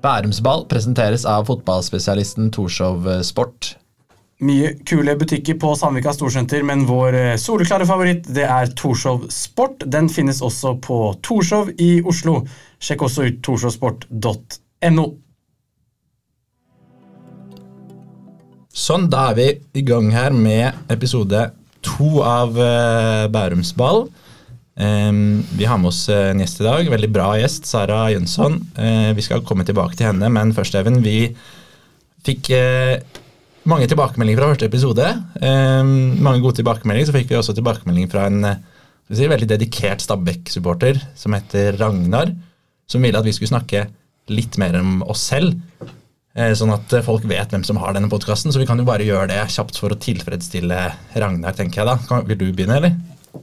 Bærumsball presenteres av fotballspesialisten Torshov Sport. Mye kule butikker på Sandvika Storsenter, men vår eh, soleklare favoritt det er Torshov Sport. Den finnes også på Torshov i Oslo. Sjekk også ut torshovsport.no. Sånn, da er vi i gang her med episode to av uh, Bærumsball. Um, vi har med oss en gjest i dag. Veldig bra gjest, Sara Jønsson. Uh, vi skal komme tilbake til henne, men først, Even, vi fikk uh, mange tilbakemeldinger fra første episode. Um, mange gode tilbakemeldinger. Så fikk vi også tilbakemelding fra en si, veldig dedikert Stabæk-supporter som heter Ragnar, som ville at vi skulle snakke litt mer om oss selv. Sånn at folk vet hvem som har denne podkasten. Så vi kan jo bare gjøre det kjapt for å tilfredsstille Ragnar, tenker jeg da. Vil du begynne, eller?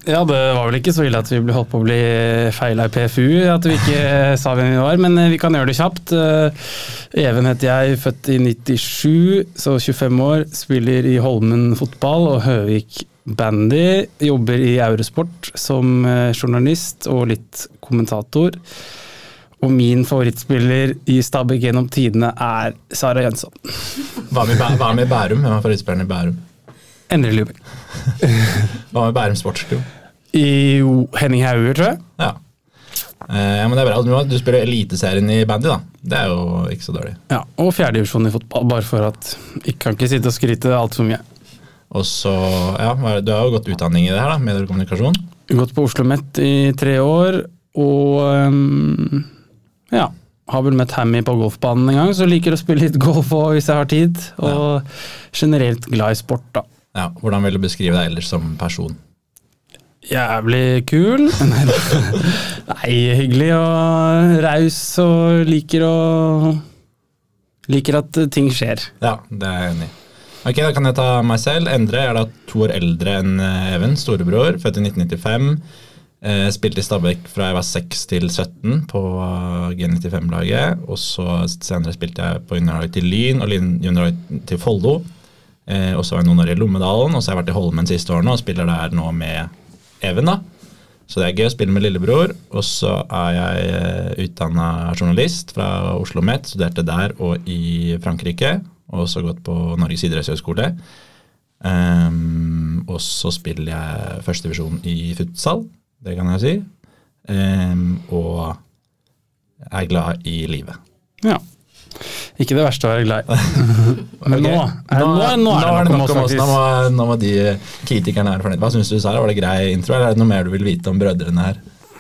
Ja, det var vel ikke så ille at vi ble holdt på å bli feila i PFU, at vi ikke sa hvem vi var, men eh, vi kan gjøre det kjapt. Eh, Even heter jeg, født i 97, så 25 år. Spiller i Holmen fotball og Høvik bandy. Jobber i Eurosport som eh, journalist og litt kommentator. Og min favorittspiller i Stabæk gjennom tidene er Sara Jønsson. Hva med, Bærum? Hvem er favorittspilleren i Bærum? Endre Lubek. Hva med Bærum Sportsklubb? Jo, Henning Hauger, tror jeg. Ja. Eh, ja, men det er bra. Du, du spiller Eliteserien i bandy, da. Det er jo ikke så dårlig. Ja, Og fjerdedivisjon i fotball, bare for at jeg kan ikke sitte og skryte altfor mye. Og så, ja, Du har jo gått utdanning i det her, da, medier og kommunikasjon? Gått på Oslo OsloMet i tre år, og um, ja. Har vel møtt Hammy på golfbanen en gang, så liker å spille litt golf også, hvis jeg har tid. Og ja. generelt glad i sport, da. Ja, Hvordan vil du beskrive deg ellers som person? Jævlig kul. Nei, hyggelig og raus og liker å Liker at ting skjer. Ja, det er jeg enig i. Ok, Da kan jeg ta meg selv. Endre er da to år eldre enn eh, Even, storebror. Født i 1995. Eh, spilte i Stabæk fra jeg var 6 til 17 på G95-laget. Og så senere spilte jeg på juniorlaget til Lyn og juniorlaget til Follo. Eh, og så var jeg noen år i Lommedalen, og så har jeg vært i Holmen siste årene og spiller der nå med Even. da. Så det er gøy å spille med lillebror. Og så er jeg eh, utdanna journalist fra Oslo Met, studerte der og i Frankrike. Og også gått på Norges idrettshøgskole. Um, og så spiller jeg førstedivisjon i futsal, det kan jeg si. Um, og er glad i livet. Ja. Ikke det verste å være glad i. Men nå, er, nå, nå, nå, er det nok om oss. Nå må, nå må de kritikerne være fornøyd. Hva syns du, Sara? Var det grei intro, eller er det noe mer du vil vite om brødrene her?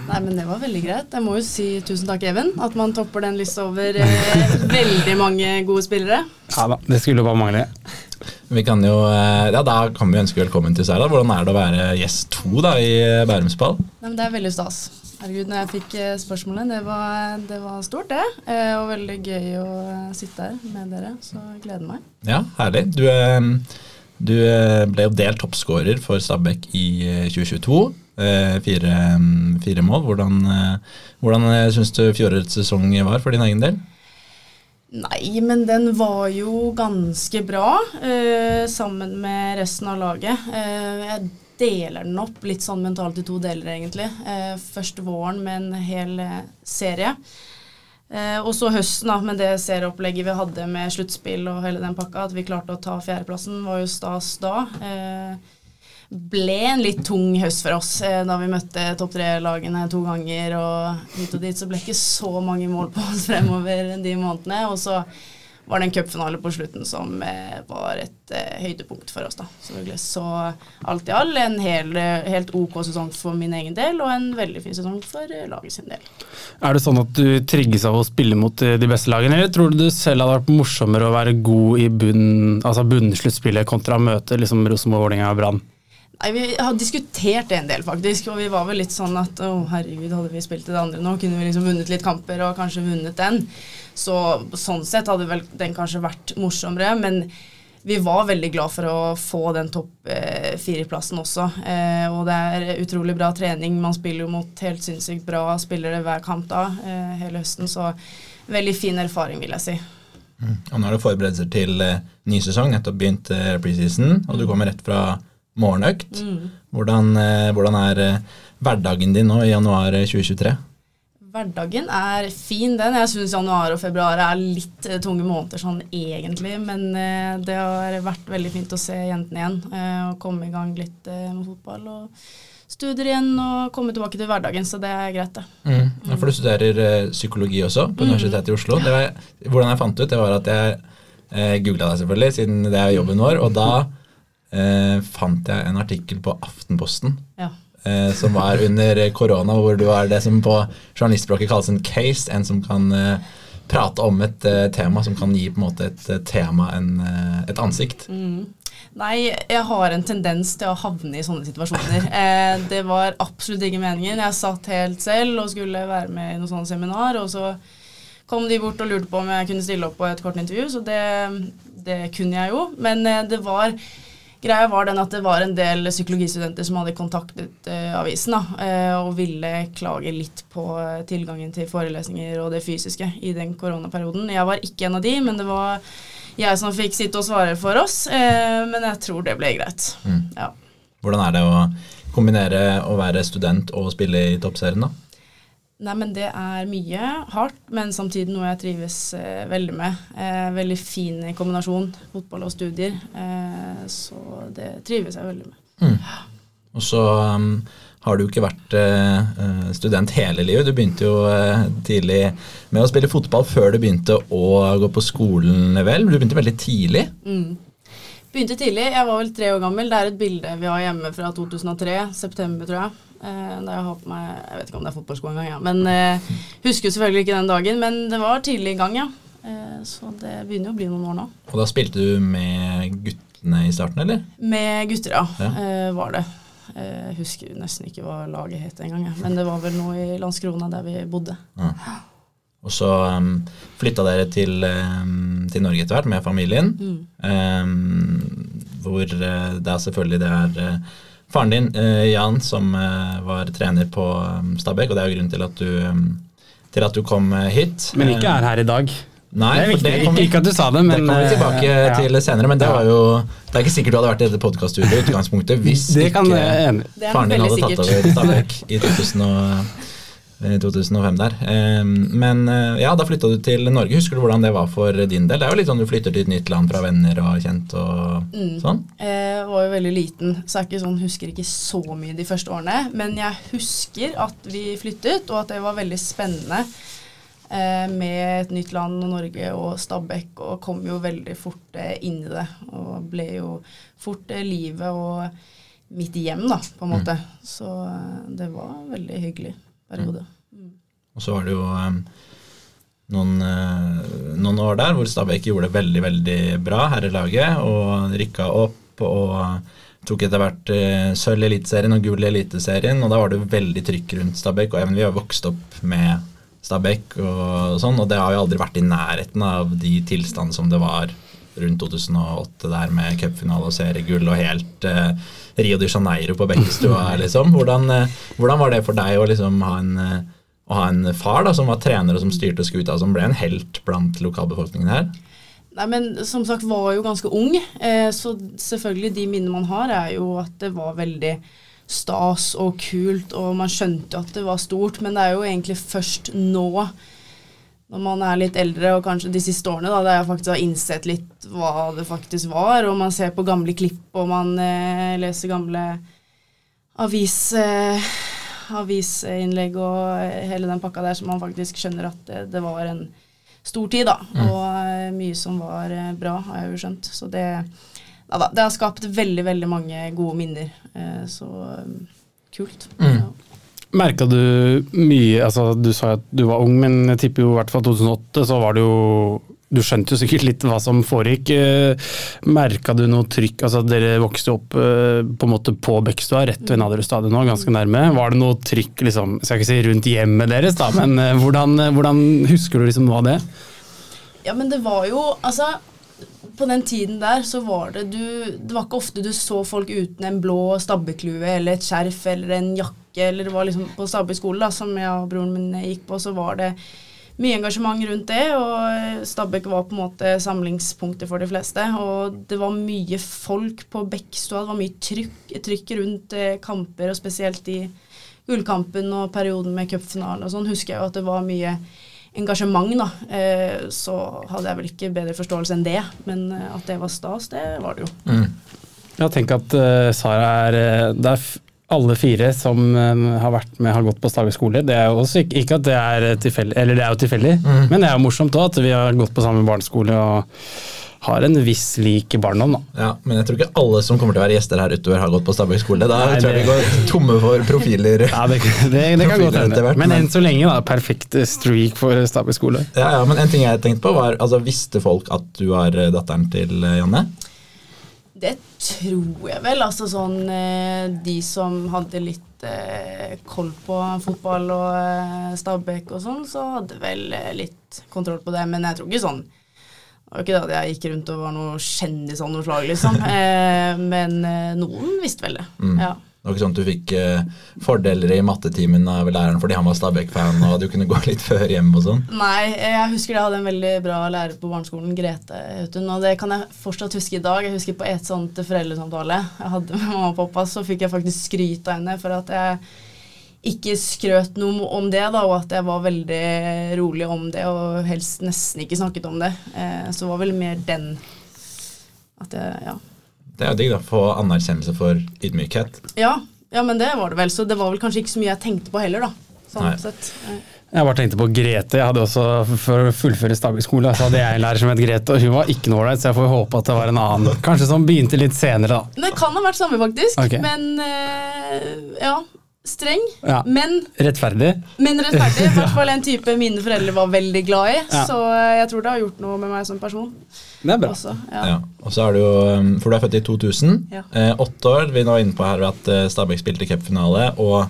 Nei, men Det var veldig greit. Jeg må jo si tusen takk, Even. At man topper den lista over eh, veldig mange gode spillere. Ja da, det skulle bare mangle. Vi kan jo, eh, ja, Da kan vi ønske velkommen til Sara. Hvordan er det å være gjest to da, i Bærumsball? Nei, Det er veldig stas. Herregud, når jeg fikk eh, spørsmålet, det var, det var stort, det. Eh, og veldig gøy å eh, sitte her med dere, så jeg gleder meg. Ja, herlig. Du, du ble jo delt toppskårer for Stabæk i 2022. Fire, fire mål. Hvordan, hvordan syns du fjorårets sesong var for din egen del? Nei, men den var jo ganske bra, eh, sammen med resten av laget. Eh, jeg deler den opp litt sånn mentalt i to deler, egentlig. Eh, først våren med en hel eh, serie. Eh, og så høsten, da, med det serieopplegget vi hadde med sluttspill og hele den pakka. At vi klarte å ta fjerdeplassen, var jo stas da. Eh, ble en litt tung høst for oss eh, da vi møtte topp tre-lagene to ganger. Og hit og dit så ble ikke så mange mål på oss fremover de månedene. Og så var det en cupfinale på slutten som eh, var et eh, høydepunkt for oss. da. Selvfølgelig. Så alt i all en hel, helt ok sesong for min egen del, og en veldig fin sesong for laget sin del. Er det sånn at du trigges av å spille mot de beste lagene, eller tror du du selv hadde vært morsommere å være god i bunn, altså bunnsluttspillet kontra å liksom Rosenborg, Vålerenga og Brann? Nei, Vi har diskutert det en del, faktisk. Og vi var vel litt sånn at å herregud, hadde vi spilt det andre nå, kunne vi liksom vunnet litt kamper og kanskje vunnet den. Så sånn sett hadde vel den kanskje vært morsommere. Men vi var veldig glad for å få den topp eh, fire-plassen også. Eh, og det er utrolig bra trening. Man spiller jo mot helt sinnssykt bra spillere hver kamp da, eh, hele høsten. Så veldig fin erfaring, vil jeg si. Mm. Og nå er det forberedelser til eh, ny sesong, nettopp begynt eh, preseason, og du kommer rett fra morgenøkt. Mm. Hvordan, eh, hvordan, er eh, hverdagen din nå i januar 2023? Hverdagen er fin, den. Jeg syns januar og februar er litt eh, tunge måneder sånn egentlig, men eh, det har vært veldig fint å se jentene igjen eh, og komme i gang litt eh, med fotball. og Studier igjen og komme tilbake til hverdagen, så det er greit, det. Mm. Ja, for du studerer eh, psykologi også på Universitetet i Oslo. Det var, hvordan jeg fant ut, det var at jeg eh, googla deg selvfølgelig, siden det er jobben vår, og da eh, fant jeg en artikkel på Aftenposten Ja. eh, som var under korona, hvor du er det som på journalistspråket kalles en case, en som kan eh, prate om et eh, tema, som kan gi på en måte et eh, tema en, eh, et ansikt. Nei, jeg har en tendens til å havne i sånne situasjoner. Eh, det var absolutt ikke meningen. Jeg satt helt selv og skulle være med i noe sånt seminar, og så kom de bort og lurte på om jeg kunne stille opp på et kort intervju, så det, det kunne jeg jo. Men det var Greia var den at det var en del psykologistudenter som hadde kontaktet uh, avisen da, uh, og ville klage litt på uh, tilgangen til forelesninger og det fysiske i den koronaperioden. Jeg var ikke en av de, men det var jeg som fikk sitte og svare for oss. Men jeg tror det ble greit. Mm. Ja. Hvordan er det å kombinere å være student og spille i toppserien, da? Nei, men det er mye hardt, men samtidig noe jeg trives eh, veldig med. Eh, veldig fin kombinasjon, fotball og studier. Eh, så det trives jeg veldig med. Og så um, har du ikke vært eh, student hele livet. Du begynte jo eh, tidlig med å spille fotball før du begynte å gå på skolen, vel? Du begynte veldig tidlig. Begynte tidlig. Jeg var vel tre år gammel. Det er et bilde vi har hjemme fra 2003, september, tror jeg. Eh, da jeg har på meg Jeg vet ikke om det er fotballsko engang, ja. men eh, husker selvfølgelig ikke den dagen. Men det var tidlig i gang, ja. Eh, så det begynner å bli noen år nå. Og da spilte du med guttene i starten, eller? Med gutter, ja. Ja. Eh, var det. Jeg husker nesten ikke hva laget het engang, men det var vel noe i Landskrona der vi bodde. Og så um, flytta dere til, um, til Norge etter hvert med familien. Um, hvor uh, det er selvfølgelig det er uh, faren din, uh, Jan, som uh, var trener på um, Stabæk, og det er jo grunnen til at du, til at du kom hit. Men ikke er her i dag. Nei, det er viktig. det kommer ikke, at du sa det, men det kommer vi tilbake eh, ja. til senere, men det var jo Det er ikke sikkert du hadde vært i dette podkaststudioet i utgangspunktet hvis Det kan ikke faren din hadde tatt over Stabæk i 2000 og, eh, 2005 der. Ehm, Men eh, ja, da flytta du til Norge. Husker du hvordan det var for din del? Det er jo litt sånn du flytter til et nytt land fra venner og kjent og Mm. sånn. Jeg var jo veldig liten, så jeg ikke sånn, husker ikke så mye de første årene. Men jeg husker at vi flyttet, og at det var veldig spennende eh, med et nytt land og Norge og Stabekk, og kom jo veldig fort eh, inn i det. Og ble jo fort eh, livet og mitt hjem, da, på en måte. Så eh, det var veldig hyggelig periode. Og så var det jo um, noen, uh, noen år der hvor Stabæk gjorde det veldig, veldig bra, herrelaget, og rykka opp og tok etter hvert uh, sølv i Eliteserien og gull i Eliteserien, og da var det jo veldig trykk rundt Stabæk. Og even vi har vokst opp med Stabæk og sånn, og det har jo aldri vært i nærheten av de tilstandene som det var rundt 2008 der med cupfinale og seriegull og helt eh, Rio de Janeiro på Bekkestua, liksom. Hvordan, eh, hvordan var det for deg å liksom ha en eh, å ha en far da, som var trener og som styrte skuta, som ble en helt blant lokalbefolkningen her. Nei, men som sagt var jeg jo ganske ung, eh, så selvfølgelig de minnene man har, er jo at det var veldig stas og kult, og man skjønte jo at det var stort, men det er jo egentlig først nå, når man er litt eldre, og kanskje de siste årene, da, der jeg faktisk har innsett litt hva det faktisk var, og man ser på gamle klipp, og man eh, leser gamle avis... Eh, avisinnlegg og hele den pakka der, så man faktisk skjønner at det, det var en stor tid, da. Og eh, mye som var eh, bra, har jeg jo skjønt. Så det, da, det har skapt veldig, veldig mange gode minner. Eh, så eh, kult. Mm. Ja. Merka du mye altså Du sa at du var ung, men jeg tipper jo i hvert fall 2008 så var det jo Du skjønte jo sikkert litt hva som foregikk. Merka du noe trykk altså Dere vokste opp eh, på en måte på Bekkestua, rett ved Naderud stadion nå, ganske nærme. Var det noe trykk liksom, skal ikke si rundt hjemmet deres, da, men eh, hvordan, hvordan husker du liksom noe av det? Ja, men det var jo Altså, på den tiden der så var det du Det var ikke ofte du så folk uten en blå stabbeklue eller et skjerf eller en jakke, eller det var liksom på Stabby skole, da, som jeg og broren min gikk på, så var det mye engasjement rundt det, og Stabæk var på en måte samlingspunktet for de fleste. Og det var mye folk på Bekkstua, det var mye trykk, trykk rundt eh, kamper, og spesielt i gullkampen og perioden med cupfinalen og sånn, husker jeg jo at det var mye engasjement, da. Eh, så hadde jeg vel ikke bedre forståelse enn det, men eh, at det var stas, det var det jo. Mm. Ja, tenk at uh, Sara er Det er alle fire som um, har vært med, har gått på Stavik skole. Det er jo også ikke, at det er tilfeldig, eller det er jo tilfeldig, Mm. men det er jo morsomt òg at vi har gått på samme barneskole og har en viss lik barndom, da. Ja, Men jeg tror ikke alle som kommer til å være gjester her utover, har gått på Stabæk skole. Da Nei, tror jeg det- vi går tomme for profiler. Ja, det, det, det kan godt hende. Men men- enn så lenge, da. Perfekt streak for Stabæk skole. Ja, ja, men en ting jeg tenkte på var, altså Visste folk at du var eh, datteren til eh, Janne? Det tror jeg vel. Altså sånn eh, De som hadde litt eh, koll på fotball og eh, Stabæk og sånn, så hadde vel eh, litt kontroll på det. Men jeg tror ikke sånn Det var ikke det at jeg gikk rundt og var noe kjendis av noe slag, liksom. Eh, men noen visste vel det. Mm. Ja. Det var ikke sånn at du fikk eh, fordeler i mattetimen av læreren fordi han var Stabæk-fan, og du kunne gå litt før hjem og sånn? Nei, jeg husker jeg hadde en veldig bra lærer på barneskolen, Grete Autun, og det kan jeg fortsatt huske i dag. Jeg husker på et sånt foreldresamtale jeg hadde med mamma og pappa, så fikk jeg faktisk skryt av henne for at jeg ikke skrøt noe om det, da, og at jeg var veldig rolig om det, og helst nesten ikke snakket om det. Eh, så var vel mer den at jeg, ja. Det er jo digg, da. Få anerkjennelse for ydmykhet. ja. Ja, men det var det vel, så det var vel kanskje ikke så mye jeg tenkte på heller, da. Sånn Nei. sett. Jeg bare tenkte på Grete. Jeg hadde også, For å fullføre Stabæk skole så hadde jeg en lærer som het Grete, og hun var ikke noe ålreit, så jeg får håpe at det var en annen. Kanskje som begynte litt senere, da. Det kan ha vært samme, faktisk. Okay. Men eh, ja. Streng, Ja. men Rettferdig. Men rettferdig. I hvert fall en type mine foreldre var veldig glad i. Ja. Så eh, jeg tror det har gjort noe med meg som person Det er bra. også. Ja. Ja. Og så er du jo, um, For du er født i 2000. Ja. Eh, åtte år. Vi er nå inne på her at eh, Stabæk spilte cupfinale og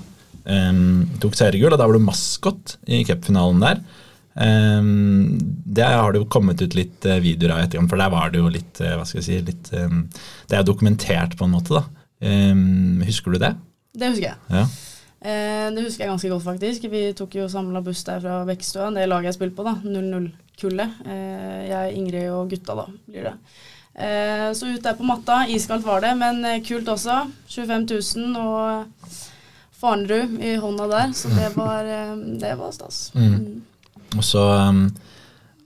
em, tok seriegull, og da var du maskot i cupfinalen der. Em, det har det jo kommet ut litt eh, videoer av etterkant, for der var det jo litt eh, Hva skal jeg si litt, Det er jo dokumentert på en måte, da. Husker du det? Det husker jeg. Ja. Eh, det husker jeg ganske godt, faktisk. Vi tok jo samla buss der fra Bekkestua, det laget jeg spilte på, da. 0-0-kullet. Eh, jeg, Ingrid og gutta, da, blir det. Eh, så ut der på matta. Iskaldt var det, men eh, kult også. 25 000 og Farnerud i hånda der, så det var, eh, det var stas. Mm. Og så, um,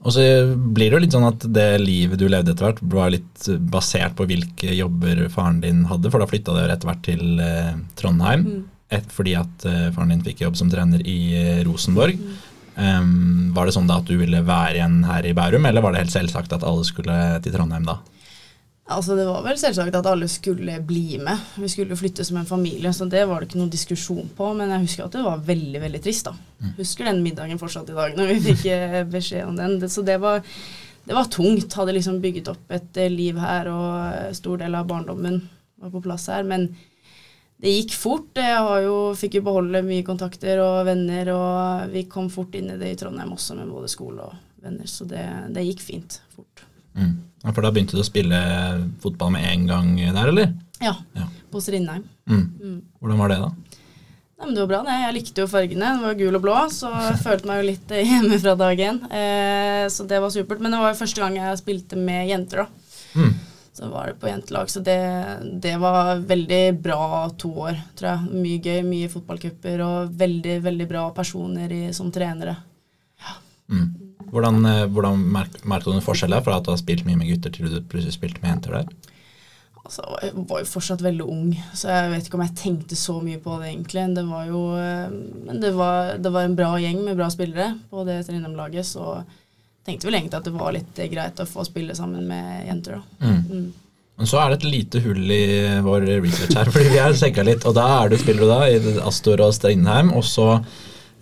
og så blir det jo litt sånn at det livet du levde etter hvert, var litt basert på hvilke jobber faren din hadde, for da flytta dere etter hvert til eh, Trondheim. Mm. Et, fordi at eh, faren din fikk jobb som trener i eh, Rosenborg. Um, var det sånn da at du ville være igjen her i Bærum, eller var det helt selvsagt at alle skulle til Trondheim da? Altså Det var vel selvsagt at alle skulle bli med. Vi skulle flytte som en familie, så det var det ikke noen diskusjon på. Men jeg husker at det var veldig veldig trist. da. Husker den middagen fortsatt i dag, når vi fikk eh, beskjed om den. Så det var, det var tungt. Hadde liksom bygget opp et eh, liv her, og eh, stor del av barndommen var på plass her. Men det gikk fort. Jeg har jo, fikk jo beholde mye kontakter og venner, og vi kom fort inn i det i Trondheim også, med både skole og venner. Så det, det gikk fint. Fort. Mm. Ja, For da begynte du å spille fotball med en gang der, eller? Ja. Ja. På Strindheim. Mm. Mm. Hvordan var det, da? Men Det var bra, det. Jeg likte jo fargene. Den var gul og blå, så jeg følte meg jo litt eh, hjemme fra dag én. Eh, så det var supert. Men det var jo første gang jeg spilte med jenter, da. Mm. Så var det på jentelag, så det, det var veldig bra to år, tror jeg. Mye gøy, mye fotballcuper og veldig, veldig bra personer i, som trenere. Ja. Mm. Hvordan, eh, hvordan merk, merket du noen forskjell der fra at du har spilt mye med gutter til du plutselig spilte med jenter der? Altså, jeg var jo fortsatt veldig ung, så jeg vet ikke om jeg tenkte så mye på det egentlig. Det var jo eh, Men det var, det var en bra gjeng med bra spillere på det Trindheim-laget, så tenkte vel egentlig at det var litt eh, greit å få spille sammen med jenter, da. Mm. Mm. Men så er det et lite hull i vår research her, fordi vi har sjekka litt. Og da er du spiller du da i Astor og Strindheim, og så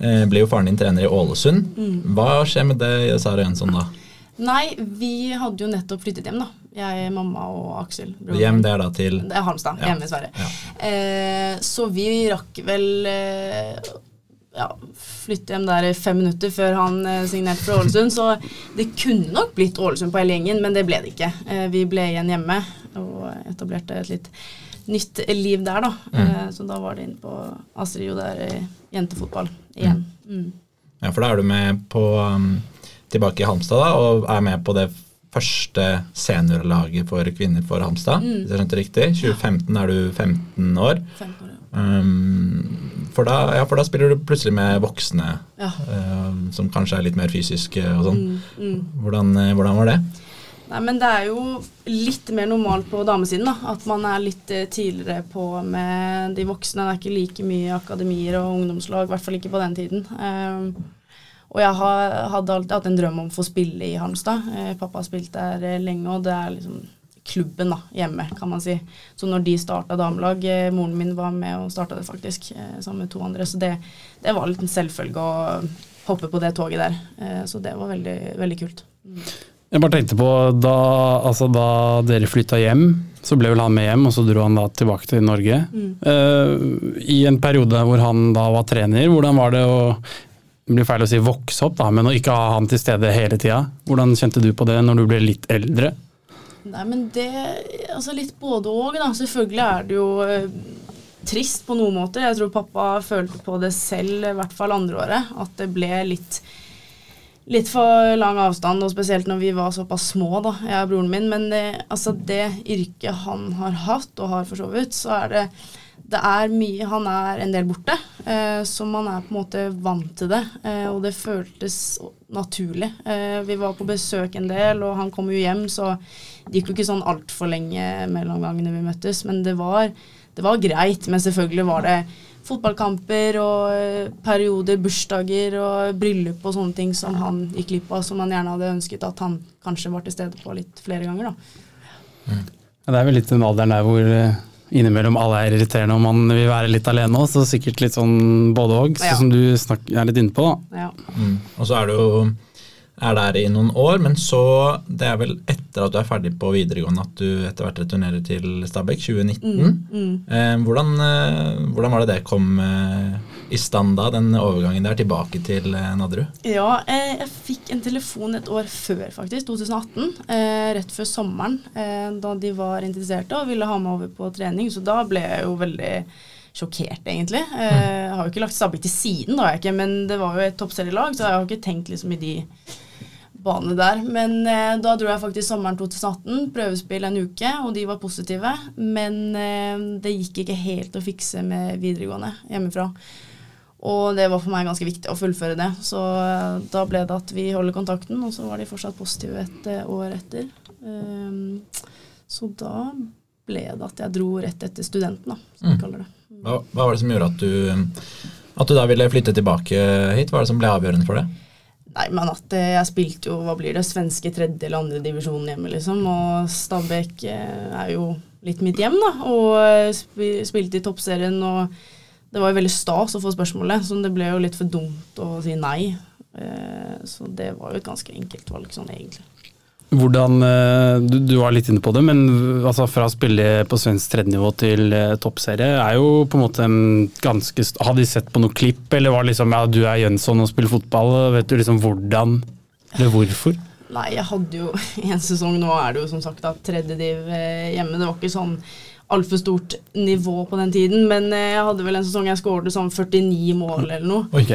eh, blir jo faren din trener i Ålesund. Hva skjer med det, Sara Jønsson, da? Nei, vi hadde jo nettopp flyttet hjem, da. Jeg, mamma og Aksel. broren Hjem, det er da til Det er Halmstad, Ja. hjemme i Sverige. Ja. Eh, så vi rakk vel eh, ja, flytte hjem der i fem minutter før han eh, signerte for Ålesund. Så det kunne nok blitt Ålesund på hele gjengen, men det ble det ikke. Eh, vi ble igjen hjemme og etablerte et litt nytt liv der, da. Mm. Eh, så da var det inn på Astrid Jo der i jentefotball igjen. Mm. Ja, for da er du med på um, tilbake i Halmstad da, og er med på det første seniorlaget for kvinner for Halmstad. Mm. Hvis jeg skjønte riktig. 2015 er du 15 år. 15 år, ja. Um, for, da, ja, for da spiller du plutselig med voksne Ja. uh, som kanskje er litt mer fysiske og sånn. Mm, mm. Hvordan, eh, hvordan var det? Nei, men det er jo litt mer normalt på damesiden, da. At man er litt eh, tidligere på med de voksne. Det er ikke like mye akademier og ungdomslag, i hvert fall ikke på den tiden. Um, og jeg har, hadde alltid hatt en drøm om å få spille i Halmstad. Uh, pappa har spilt der eh, lenge, og det er liksom klubben da, hjemme, kan man si. Så når de starta damelag uh, Moren min var med og starta det, faktisk, uh, sammen med to andre. Så det, det var litt en selvfølge å hoppe på det toget der. Så det var veldig, veldig kult. Jeg bare tenkte på da, altså da dere flytta hjem, så ble vel han med hjem, og så dro han da tilbake til Norge. Eh, I en periode hvor han da var trener, hvordan var det å det blir feil å si vokse opp, da, men å ikke ha han til stede hele tida. Hvordan kjente du på det når du ble litt eldre? Nei, men det Altså litt både og, da. Selvfølgelig er det jo eh, trist på noen måter. Jeg tror pappa følte på det selv, i hvert fall andre året, at det ble litt Litt for lang avstand, og spesielt når vi var såpass små, da, jeg og broren min. Men det, altså det yrket han har hatt, og har for så vidt, så er det det er mye Han er en del borte, eh, så man er på en måte vant til det. Eh, og det føltes naturlig. Eh, vi var på besøk en del, og han kom jo hjem, så det gikk jo ikke sånn altfor lenge mellom gangene vi møttes. Men det var, det var greit. Men selvfølgelig var det fotballkamper og eh, perioder, bursdager og bryllup og sånne ting som han gikk glipp av, som han gjerne hadde ønsket at han kanskje var til stede på litt flere ganger. da. Ja, Det er vel litt den alderen der hvor eh, innimellom alle er irriterende og man vil være litt alene òg, så sikkert litt sånn både òg, Ja. som du er litt inne på. da. Ja. Mm. Og så er det jo er der i noen år, men så Det er vel etter at du er ferdig på videregående at du etter hvert returnerer til Stabæk, 2019. Mm. Eh, hvordan, eh, hvordan var det det kom eh, i stand da, den overgangen der tilbake til Nadderud? Ja, jeg fikk en telefon et år før, faktisk. 2018. Eh, rett før sommeren. Da de var interesserte og ville ha meg over på trening. Så da ble jeg jo veldig sjokkert, egentlig. Eh, jeg har jo ikke lagt Stabæk til siden, da jeg ikke, men det var jo et toppserielag, så jeg har ikke tenkt liksom i de banene der. Men eh, da dro jeg faktisk sommeren 2018, prøvespill en uke, og de var positive. Men eh, det gikk ikke helt å fikse med videregående hjemmefra. Og det var for meg ganske viktig å fullføre det. Så eh, da ble det at vi holder kontakten, og så var de fortsatt positive et eh, år etter. Um, så da ble det at jeg dro rett etter studenten, da, som Mm. kaller det. Hva, hva var det som gjorde at du, at du da ville flytte tilbake hit? Hva var det som ble avgjørende for det? Nei, men at eh, jeg spilte jo, hva blir det, svenske tredje eller andre divisjon hjemme, liksom. Og Stabæk eh, er jo litt mitt hjem, da. Og eh, spilte i toppserien, og det var jo veldig stas å få spørsmålet, så det ble jo litt for dumt å si nei. Så det var jo et ganske enkelt valg, sånn egentlig. Hvordan, eh, du, du var litt inne på det, men altså fra å spille på svensk tredjenivå til eh, toppserie er jo på en måte en ganske Har de sett på noe klipp, eller var det liksom ja, du er Jønsson og spiller fotball, vet du liksom hvordan eller hvorfor? Nei, jeg hadde jo en sesong Nå er det jo som sagt da tredje div eh, hjemme. Det var ikke sånn altfor stort nivå på den tiden, men jeg hadde vel en sesong jeg skåret sånn 49 mål eller noe. Ok.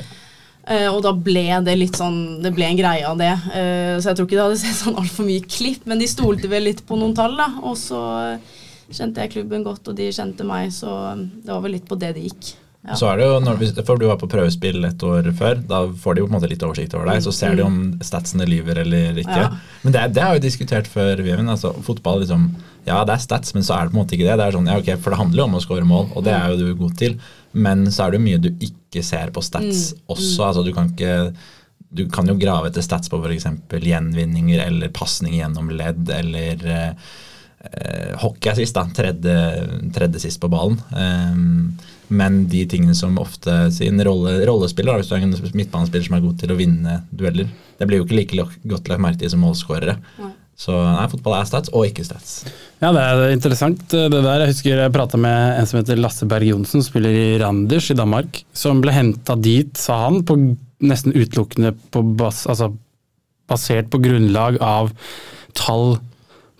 Eh, og da ble det litt sånn Det ble en greie av det. Eh, så jeg tror ikke det hadde sett sånn altfor mye klipp, men de stolte vel litt på noen tall, da. Og så eh, kjente jeg klubben godt, og de kjente meg, så det var vel litt på det det gikk. Ja. Så er det jo, når, For du var på prøvespill et år før, da får de jo på en måte litt oversikt over deg. Så ser de om statsene lyver eller ikke. Ja. Men det, det har vi diskutert før, Vivian. Altså, fotball liksom, Ja, det er stats, men så er det på en måte ikke det. det er sånn, ja ok, For det handler jo om å score mål, og det er jo du god til. Men så er det jo mye du ikke ser på stats også. altså Du kan ikke du kan jo grave etter stats på f.eks. gjenvinninger eller pasning gjennom ledd eller eh, eh, hockeyassist, da. Tredje, tredje sist på ballen. Ehm, men de tingene som ofte sin rolle, rollespiller, da, hvis du er en midtbanespiller som er god til å vinne dueller, det blir jo ikke like godt lagt merke til som målskårere. Så nei, fotball er stats og ikke stats. Ja, det er interessant det der. Jeg husker jeg prata med en som heter Lasse Berg Johnsen, som spiller i Randers i Danmark. Som ble henta dit, sa han, på nesten utelukkende på bas, altså, basert på grunnlag av tall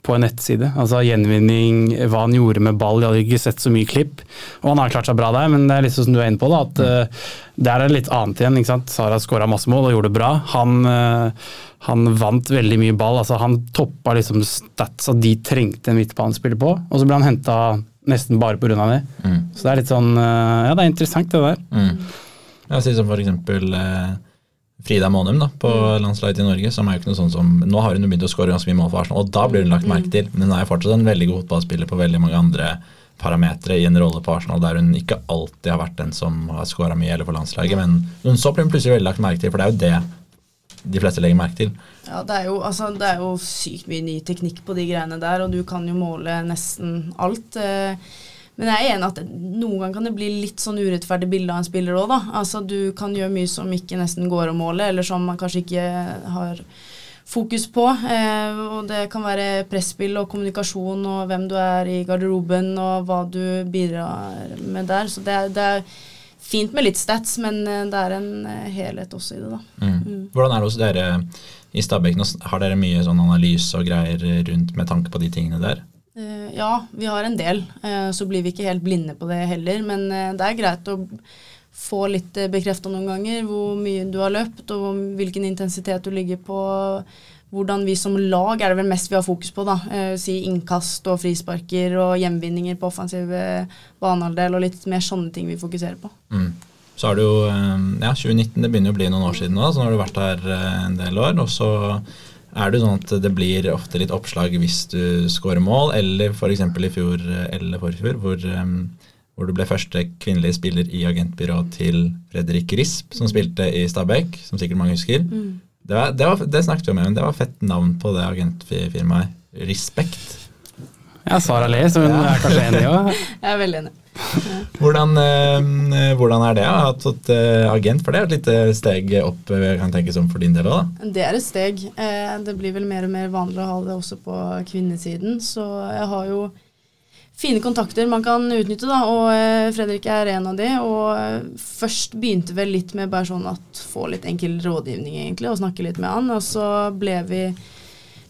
på en nettside. Altså gjenvinning, hva han gjorde med ball. Jeg hadde ikke sett så mye klipp. Og han har klart seg bra der, men det er litt sånn som du er inne på, da, at eh, der er det litt annet igjen. ikke sant? Sara skåra masse mål og gjorde det bra. Han, eh, han vant veldig mye ball. altså Han toppa liksom statsa de trengte en midtbanespiller på. Og så ble han henta nesten bare pga. det. Mm. Så det er litt sånn eh, Ja, det er interessant, det der. Mm. Jeg sier som for eksempel eh, Frida Månum da, på landslaget i Norge. som er jo ikke noe sånn som, Nå har hun begynt å skåre ganske mye mål for Arsenal, og da blir hun lagt merke til. Men hun er jo fortsatt en veldig god fotballspiller på veldig mange andre parametere i en rolle på Arsenal der hun ikke alltid har vært den som har skåra mye eller for landslaget. Men hun så blir hun plutselig veldig lagt merke til, for det er jo det de fleste legger merke til. Ja, det er, jo, altså, det er jo sykt mye ny teknikk på de greiene der, og du kan jo måle nesten alt. eh, Men jeg er enig at noen ganger kan det bli litt sånn urettferdig bilde av en spiller òg, da. Altså, du kan gjøre mye som ikke nesten går å måle, eller som man kanskje ikke har fokus på. Eh, og det kan være presspill og kommunikasjon og hvem du er i garderoben og hva du bidrar med der. Så det det er fint med litt stats, men eh, det er en eh, helhet også i det, da. Mm. Hvordan er det hos dere i Stabæk? Nå Har dere mye sånn analyse og greier rundt med tanke på de tingene der? Eh, ja, vi har en del. Eh, så blir vi ikke helt blinde på det heller. Men eh, det er greit å få litt bekrefta noen ganger hvor mye du har løpt, og hvilken intensitet du ligger på. Hvordan vi som lag er det vel mest vi har fokus på. da, Si innkast og frisparker og hjemvinninger på offensiv eh, banehalvdel og litt mer sånne ting vi fokuserer på. Mm. Så er det jo ja, 2019, det begynner å bli noen år siden nå, så nå har du vært her en del år. Og så er det sånn at det blir ofte litt oppslag hvis du scorer mål, eller f.eks. i fjor eller forfjor, hvor, eh, hvor du ble første kvinnelige spiller i agentbyrået til Fredrik Risp, som spilte i Stabæk, som sikkert mange husker. Det, var, det, var, det snakket vi om, men det var fett navn på det agentfirmaet. Respekt. Ja, Sara ler, så hun Ja. er kanskje enig òg. Jeg er veldig enig. Hvordan, eh, hvordan er det å ha fått eh, agent? For det et lite steg opp, eh, kan tenke som for din del òg. Det er et steg. Det blir vel mer og mer vanlig å ha det også på kvinnesiden. Så jeg har jo fine kontakter man kan utnytte, da, og Fredrik er en av de. Og først begynte vel litt med bare sånn at få litt enkel rådgivning, egentlig, og snakke litt med han. Og så ble vi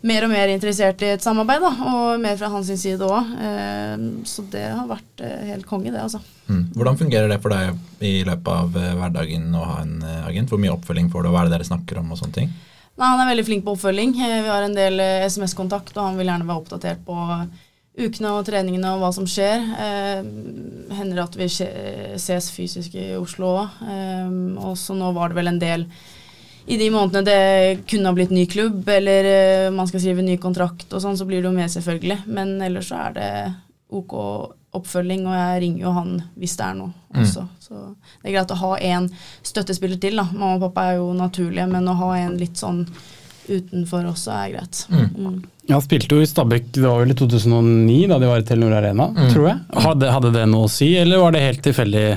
mer og mer interessert i et samarbeid, da, og mer fra hans side òg. Eh, så det har vært eh, helt konge, det, altså. Mm. Hvordan fungerer det for deg i løpet av eh, hverdagen å ha en agent? Hvor mye oppfølging får du, og hva er det dere snakker om og sånne ting? Nei, Han er veldig flink på oppfølging. Vi har en del SMS-kontakt, og han vil gjerne være oppdatert på ukene og treningene og hva som skjer. Eh, hender at vi ses fysisk i Oslo òg. Eh, og så nå var det vel en del i de månedene det kunne ha blitt ny klubb, eller eh, man skal skrive ny kontrakt og sånn, så blir det jo med, selvfølgelig. Men ellers så er det OK oppfølging, og jeg ringer jo han hvis det er noe også. Så det er greit å ha en støttespiller til, da. Mamma og pappa er jo naturlige, men å ha en litt sånn utenfor også er greit. Mm. Han spilte jo i Stabæk, det var vel i 2009 da de var i Telenor Arena, tror jeg. Hadde, hadde det noe å si, eller var det helt tilfeldig?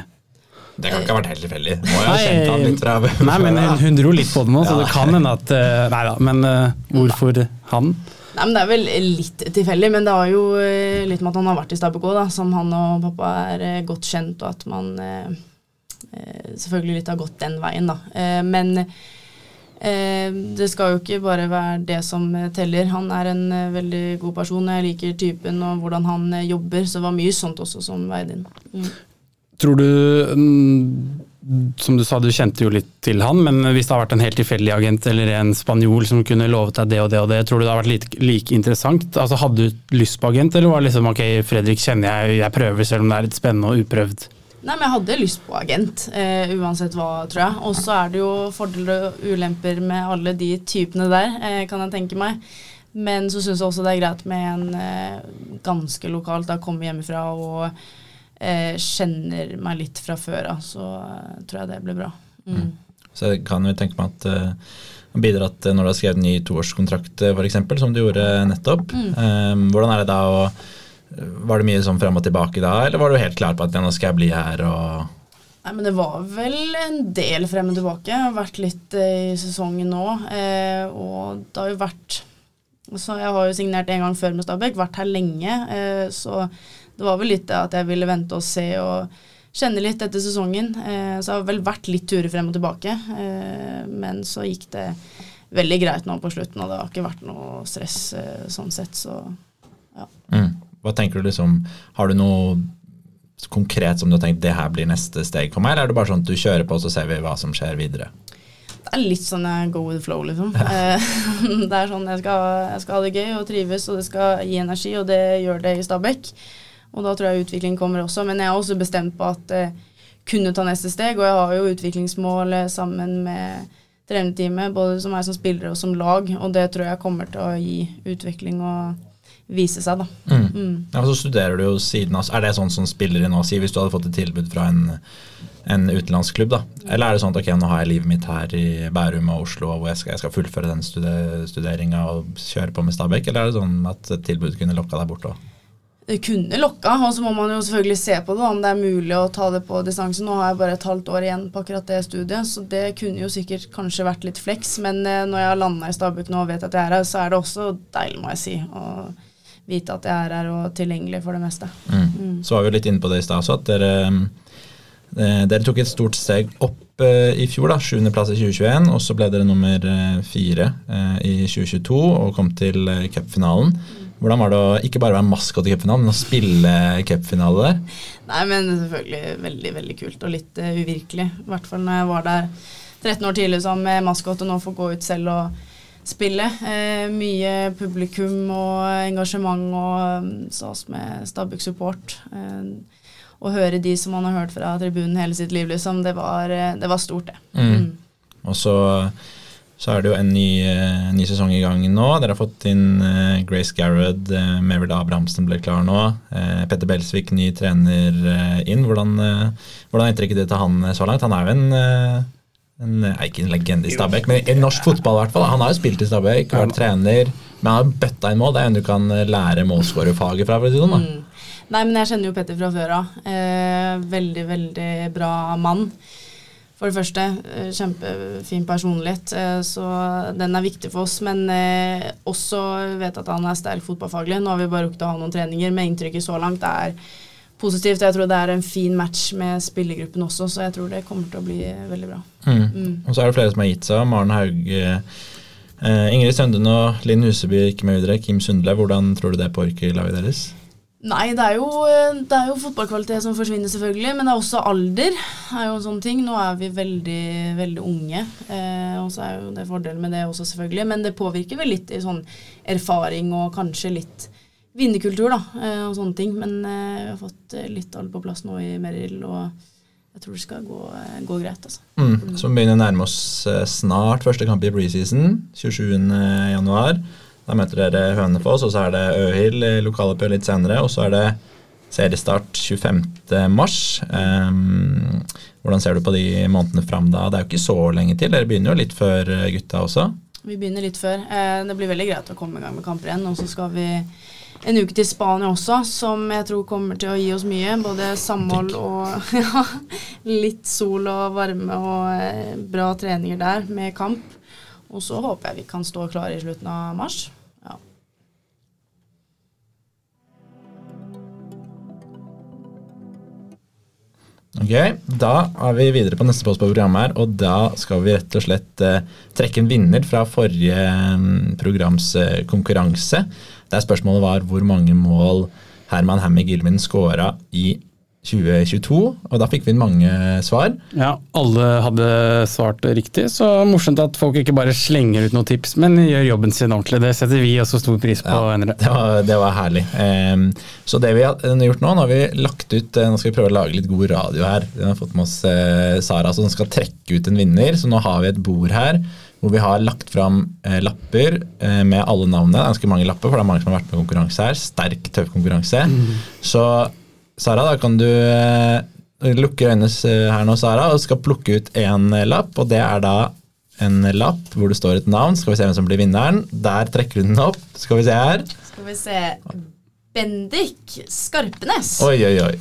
Det kan ikke ha vært helt tilfeldig. Må jo ha kjent han litt fra Nei, men hun, hun dro litt på det nå, så det kan hende at eh, Nei da, men eh, hvorfor han? Nei, men Det er vel litt tilfeldig, men det har jo eh, litt med at han har vært i Stabæk òg, som han og pappa er eh, godt kjent, og at man eh, eh, selvfølgelig litt har gått den veien, da. Eh, men eh, det skal jo ikke bare være det som eh, teller. Han er en eh, veldig god person, jeg liker typen og hvordan han eh, jobber, så det var mye sånt også som veide inn. Mm. Tror du mm, Som du sa, du kjente jo litt til han, men hvis det har vært en helt tilfeldig agent eller en spanjol som kunne lovet deg det og det og det, tror du det har vært like, like interessant? Altså Hadde du lyst på agent, eller var det liksom ok, Fredrik kjenner jeg, jeg prøver selv om det er litt spennende og uprøvd? Nei, men jeg hadde lyst på agent, eh, uansett hva, tror jeg. Og så er det jo fordeler og ulemper med alle de typene der, eh, kan jeg tenke meg. Men så syns jeg også det er greit med en eh, ganske lokalt, da komme hjemmefra og kjenner meg litt fra før av, så eh, tror jeg det blir bra. Mm. Så jeg kan jo tenke meg at uh, bidratt eh, når du har skrevet ny toårskontrakt, f.eks., som du gjorde nettopp. Eh, hvordan er det da å Var det mye sånn fram og tilbake da, eller var du helt klar på at ja, nå skal jeg bli her og Nei, men det var vel en del frem og tilbake. Jeg har vært litt eh, i sesongen nå. Eh, og det har jo vært Så jeg har jo signert en gang før med Stabæk, vært her lenge. Eh, så det var vel litt det at jeg ville vente og se og kjenne litt etter sesongen. Eh, så det har vel vært litt turer frem og tilbake. Eh, men så gikk det veldig greit nå på slutten, og det har ikke vært noe stress eh, sånn sett, så mm. Hva tenker du liksom Har du noe konkret som du har tenkt det her blir neste steg for meg, eller er det bare sånn at du kjører på, og så ser vi hva som skjer videre? Det er litt sånn jeg go with the flow, liksom. Eh, det er sånn jeg skal, jeg skal ha det gøy og trives, og det skal gi energi, og det gjør det i Stabekk. Og da tror jeg utvikling kommer også. Men jeg har også bestemt på at jeg kunne ta neste steg, og jeg har jo utviklingsmål eh, sammen med trenerteamet, både som meg som spiller og som lag, og det tror jeg kommer til å gi utvikling og vise seg, da. Mm. Mm. Ja, så studerer du jo siden av Er det sånn som spillere nå sier, hvis du hadde fått et tilbud fra en, en utenlandsklubb, da? Eller er det sånn at ok, nå har jeg livet mitt her i Bærum og Oslo, og jeg skal, jeg skal fullføre den stude, studeringa og kjøre på med Stabæk, eller er det sånn at et tilbud kunne lokka deg bort òg? Det kunne lokka, og så må man jo selvfølgelig se på det, om det er mulig å ta det på distanse. Nå har jeg bare et halvt år igjen på akkurat det studiet, så det kunne jo sikkert kanskje vært litt fleks. Men eh, når jeg har landa i Stabæk nå og vet at jeg er her, så er det også deilig, må jeg si, å vite at jeg er her og tilgjengelig for det meste. Mm. Så var vi litt inne på det i stad også, at dere, eh, dere tok et stort steg opp eh, i fjor, da, sjuendeplass i 2021, og så ble dere nummer eh, fire eh, i 2022 og kom til cupfinalen. cupfinalen. Hvordan var det å ikke bare være maskot i cupfinalen, men å spille cupfinale der? Nei, men selvfølgelig veldig, veldig kult og litt uh, uvirkelig. I hvert fall når jeg var der 13 år tidlig sammen med maskot og nå får gå ut selv og spille. Uh, mye publikum og engasjement og um, stas med Stabæk support. Eh, å høre de som man har hørt fra tribunen hele sitt liv, liksom, det var, det var stort, det. Mm. Og så, så er det jo en ny, uh, ny sesong i gang nå. Dere har fått inn uh, Grace Garrod, uh, Merrill Abrahamsen ble klar nå. Eh, Petter Belsvik, ny trener eh, inn. Hvordan, hvordan er inntrykket ditt av han eh, så langt? Han er jo en, eh, en eh, ikke en legende i Stabæk, men i norsk fotball i hvert fall. Han har jo spilt i Stabæk, vært trener, men han har bøtta inn mål. Det er en du kan eh, lære målskårerfaget fra. for å si det sånn da. Mm. Nei, men jeg kjenner jo Petter fra før av. Eh, veldig, veldig bra mann. For det første, eh, kjempefin personlighet, eh, så den er viktig for oss. Men eh, også vet at han er sterk fotballfaglig. Nå har vi bare rukket å ha noen treninger, men inntrykket så langt er positivt. Jeg tror det er en fin match med spillergruppen også, så jeg tror det kommer til å bli veldig bra. Mm. Mm. Og så er det flere som har gitt seg. Maren Haug, Ingrid Sønden og Linn Huseby ikke med videre. Kim Sundle, hvordan tror du det påvirker laget deres? Nei, det er, jo, eh, det er jo fotballkvalitet som forsvinner, selvfølgelig. Men det er også alder. er jo en sånn ting. Nå er vi veldig veldig unge. Eh, og så er jo det fordelen med det også, selvfølgelig. Men det påvirker vel litt i sånn erfaring og kanskje litt vinnerkultur da, eh, og sånne ting. Men eh, vi har fått eh, litt alder på plass nå i Merrill, og jeg tror det skal gå, eh, gå greit. altså. Mm. Så begynner å nærme oss snart første kamp i preseason. 27. Da møter dere Hønefoss, og så er det Øhild i lokaloppgjør litt senere. Og så er det seriestart 25. mars. Ehm, hvordan ser du på de månedene fram da? Det er jo ikke så lenge til. Dere begynner jo litt før eh, gutta også. Vi begynner litt før. Eh, det blir veldig greit å komme i gang med kamper igjen. Og så skal vi en uke til Spania også, som jeg tror kommer til å gi oss mye. Både samhold og ja, litt sol og varme og eh, bra treninger der med kamp. Og så håper jeg vi kan stå klare i slutten av mars. Ok, Da er vi videre på neste post på programmet, her, og da skal vi rett og slett eh, trekke en vinner fra forrige mm, programs eh, konkurranse. Der spørsmålet var hvor mange mål Herman Hammy Gilman skåra i 2022, og da fikk vi inn mange svar. Ja, alle hadde svart riktig, så morsomt at folk ikke bare slenger ut noen tips, men gjør jobben sin ordentlig. Det setter vi også stor pris på. Ja, det, var, det var herlig. Um, så det vi har gjort nå, nå har vi lagt ut eh, Nå skal vi prøve å lage litt god radio her. Vi har fått med oss uh, Sara som skal trekke ut en vinner, så nå har vi et bord her hvor vi har lagt fram uh, lapper uh, med alle navnene. Det er ganske mange lapper, for det er mange som har vært med i konkurranse her. Sterk, tøff konkurranse. Så Sara, da kan du eh, lukke øynene eh, her nå, Sara, og skal plukke ut én lapp. Og det er da en lapp hvor det står et navn. Skal vi se hvem som blir vinneren. Der trekker du den opp. Skal vi se her. Skal vi se Bendik Skarpenes. Oi, oi, oi.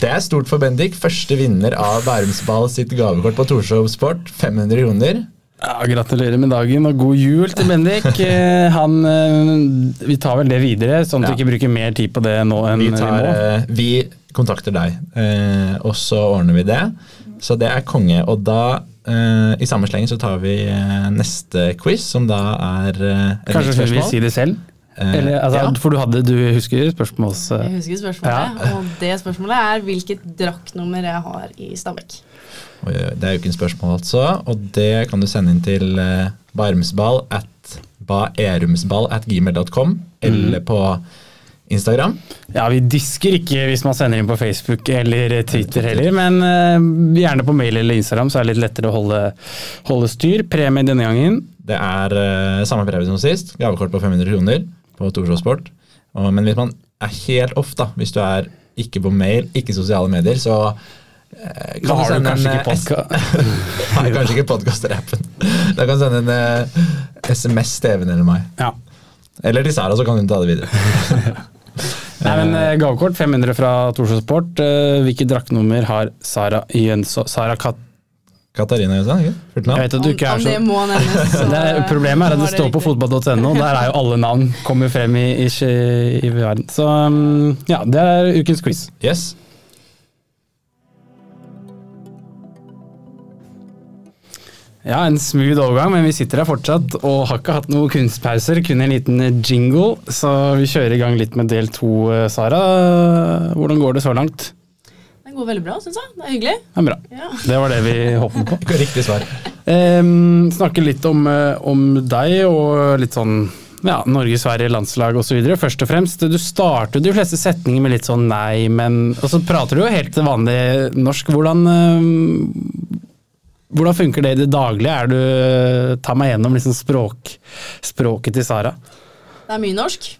Det er stort for Bendik. Første vinner av Bærumsball sitt gavekort på Torshov Sport. 500 kroner. Ja, gratulerer med dagen og god jul til Bendik. Eh, Han, eh, vi tar vel det videre, sånn at Ja. vi ikke bruker mer tid på det nå enn Vi, vi må. eh, vi kontakter deg, eh, og så ordner vi det. Så det er konge. Og da, i samme sleng, så tar vi neste quiz, som da er et Kanskje vi vil si det selv? Eller, altså, ja. For du hadde, du husker spørsmålet? Jeg husker spørsmålet, og det spørsmålet er hvilket draktnummer jeg har i Stabæk. Det er en spørsmål, altså. Og det kan du sende inn til eh, barmsball at baerumsball at gmail.com, eller på Instagram. Ja, vi disker ikke hvis man sender inn på Facebook eller Twitter heller, men eh, gjerne på mail eller Instagram, så er det litt lettere å holde, holde styr. Premie denne gangen. Det er eh, samme premie som sist. Gavekort på 500 kroner på Torshov Sport. Og, men hvis man er helt off, da, hvis du er ikke på mail, ikke sosiale medier, så eh, Da har du kanskje ikke eh, podkast. Nei, kanskje ikke podkast-rappen. Da kan du sende en eh, SMS til Even eller meg. Ja. Eller til Sara, så kan hun ta det videre. Nei, men eh, Gavekort 500 fra Torshov Sport. Eh, Hvilket draktnummer har Sara Jønsson Sara Kat... Katarina Jønsson, ikke? Fullt Jeg vet at du ikke er Om så det må nevnes. så det er, Problemet er at det står på fotball.no, der er jo alle navn kommer frem i, i, i verden. Så um, ja, det er ukens quiz. Yes. Ja, en smooth overgang, men vi sitter her fortsatt og har ikke hatt noen kunstpauser. Kun en liten jingle, så vi kjører i gang litt med del to. eh, Sara, hvordan går det så langt? Det går veldig bra, syns jeg. Det er hyggelig. Det er bra. Ja. Det var det vi håpet på. Riktig svar. Um, snakke litt om, eh, om deg og litt sånn ja, Norge, Sverige, landslag osv. Først og fremst, du starter de fleste setninger med litt sånn nei, men Og så prater du jo helt vanlig norsk. Hvordan, eh, hvordan funker det i det daglige? Er du, Ta meg gjennom liksom språk, språket til Sara. Det er mye norsk.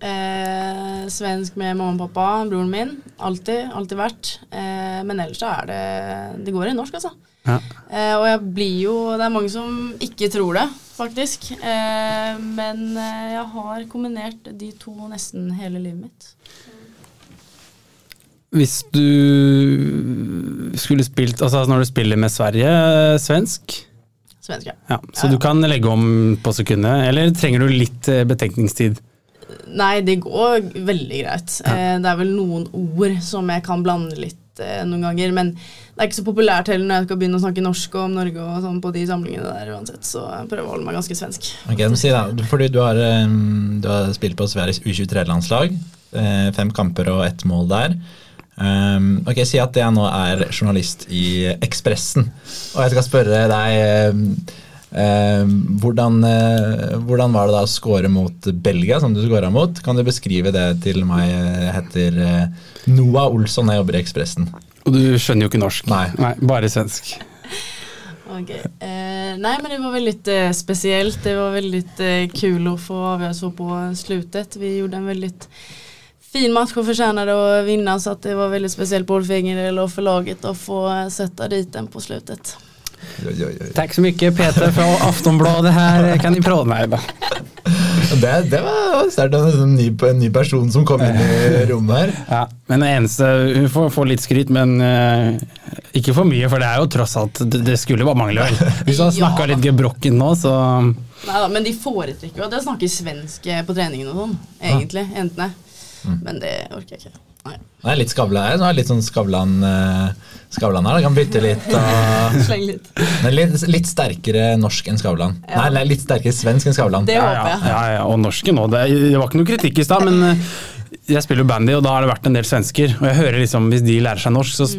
Eh, svensk med mamma og pappa, broren min. Alltid. Alltid vært. Eh, men ellers så er det Det går i norsk, altså. Ja. Eh, og jeg blir jo Det er mange som ikke tror det, faktisk. Eh, men eh, jeg har kombinert de to nesten hele livet mitt. Hvis du skulle spilt Altså når du spiller med Sverige, svensk? Svensk, ja. Ja, så Ja, ja. du kan legge om på sekundet, eller trenger du litt eh, betenkningstid? Nei, det går veldig greit. Eh, det er vel noen ord som jeg kan blande litt eh, noen ganger, men det er ikke så populært heller når jeg skal begynne å snakke norsk om Norge og sånn på de samlingene der uansett, så jeg prøver å holde meg ganske svensk. Ok, må si da, Fordi du har, du har spilt på Sveriges U23-landslag. eh, Fem kamper og ett mål der. Um, ok, Si at jeg nå er journalist i Ekspressen, og jeg skal spørre deg um, um, hvordan, uh, hvordan var det da å score mot Belgia, som du scora mot? Kan du beskrive det til meg? Jeg heter uh, Noah Olsson, jeg jobber i Ekspressen. Og du skjønner jo ikke norsk. Nei. bare svensk. Okay. Eh, nei, men det var väldigt eh, speciellt. Det var väldigt eh, kul å få avgöra så på slutet. Vi gjorde en väldigt fin match och förtjänade att vinna så att det var väldigt speciellt både för egen del och för laget att få sette sätta dit den på slutet. Takk så mye, Peter fra Aftonbladet her. Kan de prøve meg, da? Det, det var sterkt. En, ny, en ny person som kom inn i rommet her. Ja, men det eneste Hun får, får litt skryt, men uh, ikke for mye, for det er jo tross alt Det, det skulle bare mangle, vel. Hvis du har snakka Ja. litt gebrokken nå, så Neida, men de foretrekker jo at jeg snakker svensk eh, på treningen og sånn, egentlig, jentene. Men det orker jeg ikke. Nei. Nei, litt skavla her. Litt sånn Skavlan uh, Skavlan her. Da kan bytte litt. Og, Sleng litt. litt, litt sterkere norsk enn Skavlan. Ja. Nei, nei, litt sterkere svensk enn Skavlan. Det håper jeg. ja, ja, og norsken òg. Det, det var ikke noe kritikk i stad, men eh, jeg spiller jo bandy, og da har det vært en del svensker. Og jeg hører liksom, hvis de lærer seg norsk, så s-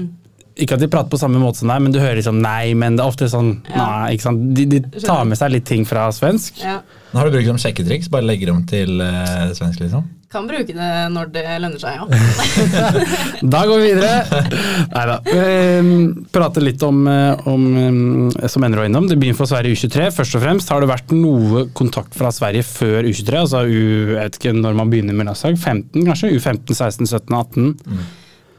Ikke at de prater på samme måte som deg, men du hører liksom nei, men det er ofte sånn Ja. nei, ikke sant? De, de tar med seg litt ting fra svensk. Ja. Nå har du brukt som sjekketriks. Bare legger om til eh, svensk, liksom. Kan bruke det når det lønner seg, ja. Da går vi videre. Nei da. Prate litt om, eh, om eh, som var innom, debuten for Sverige U23. Først og fremst har det vært noe kontakt fra Sverige før U23, altså U, jeg vet ikke når man begynner med landslag, 15 kanskje? U15, 16, 17, 18.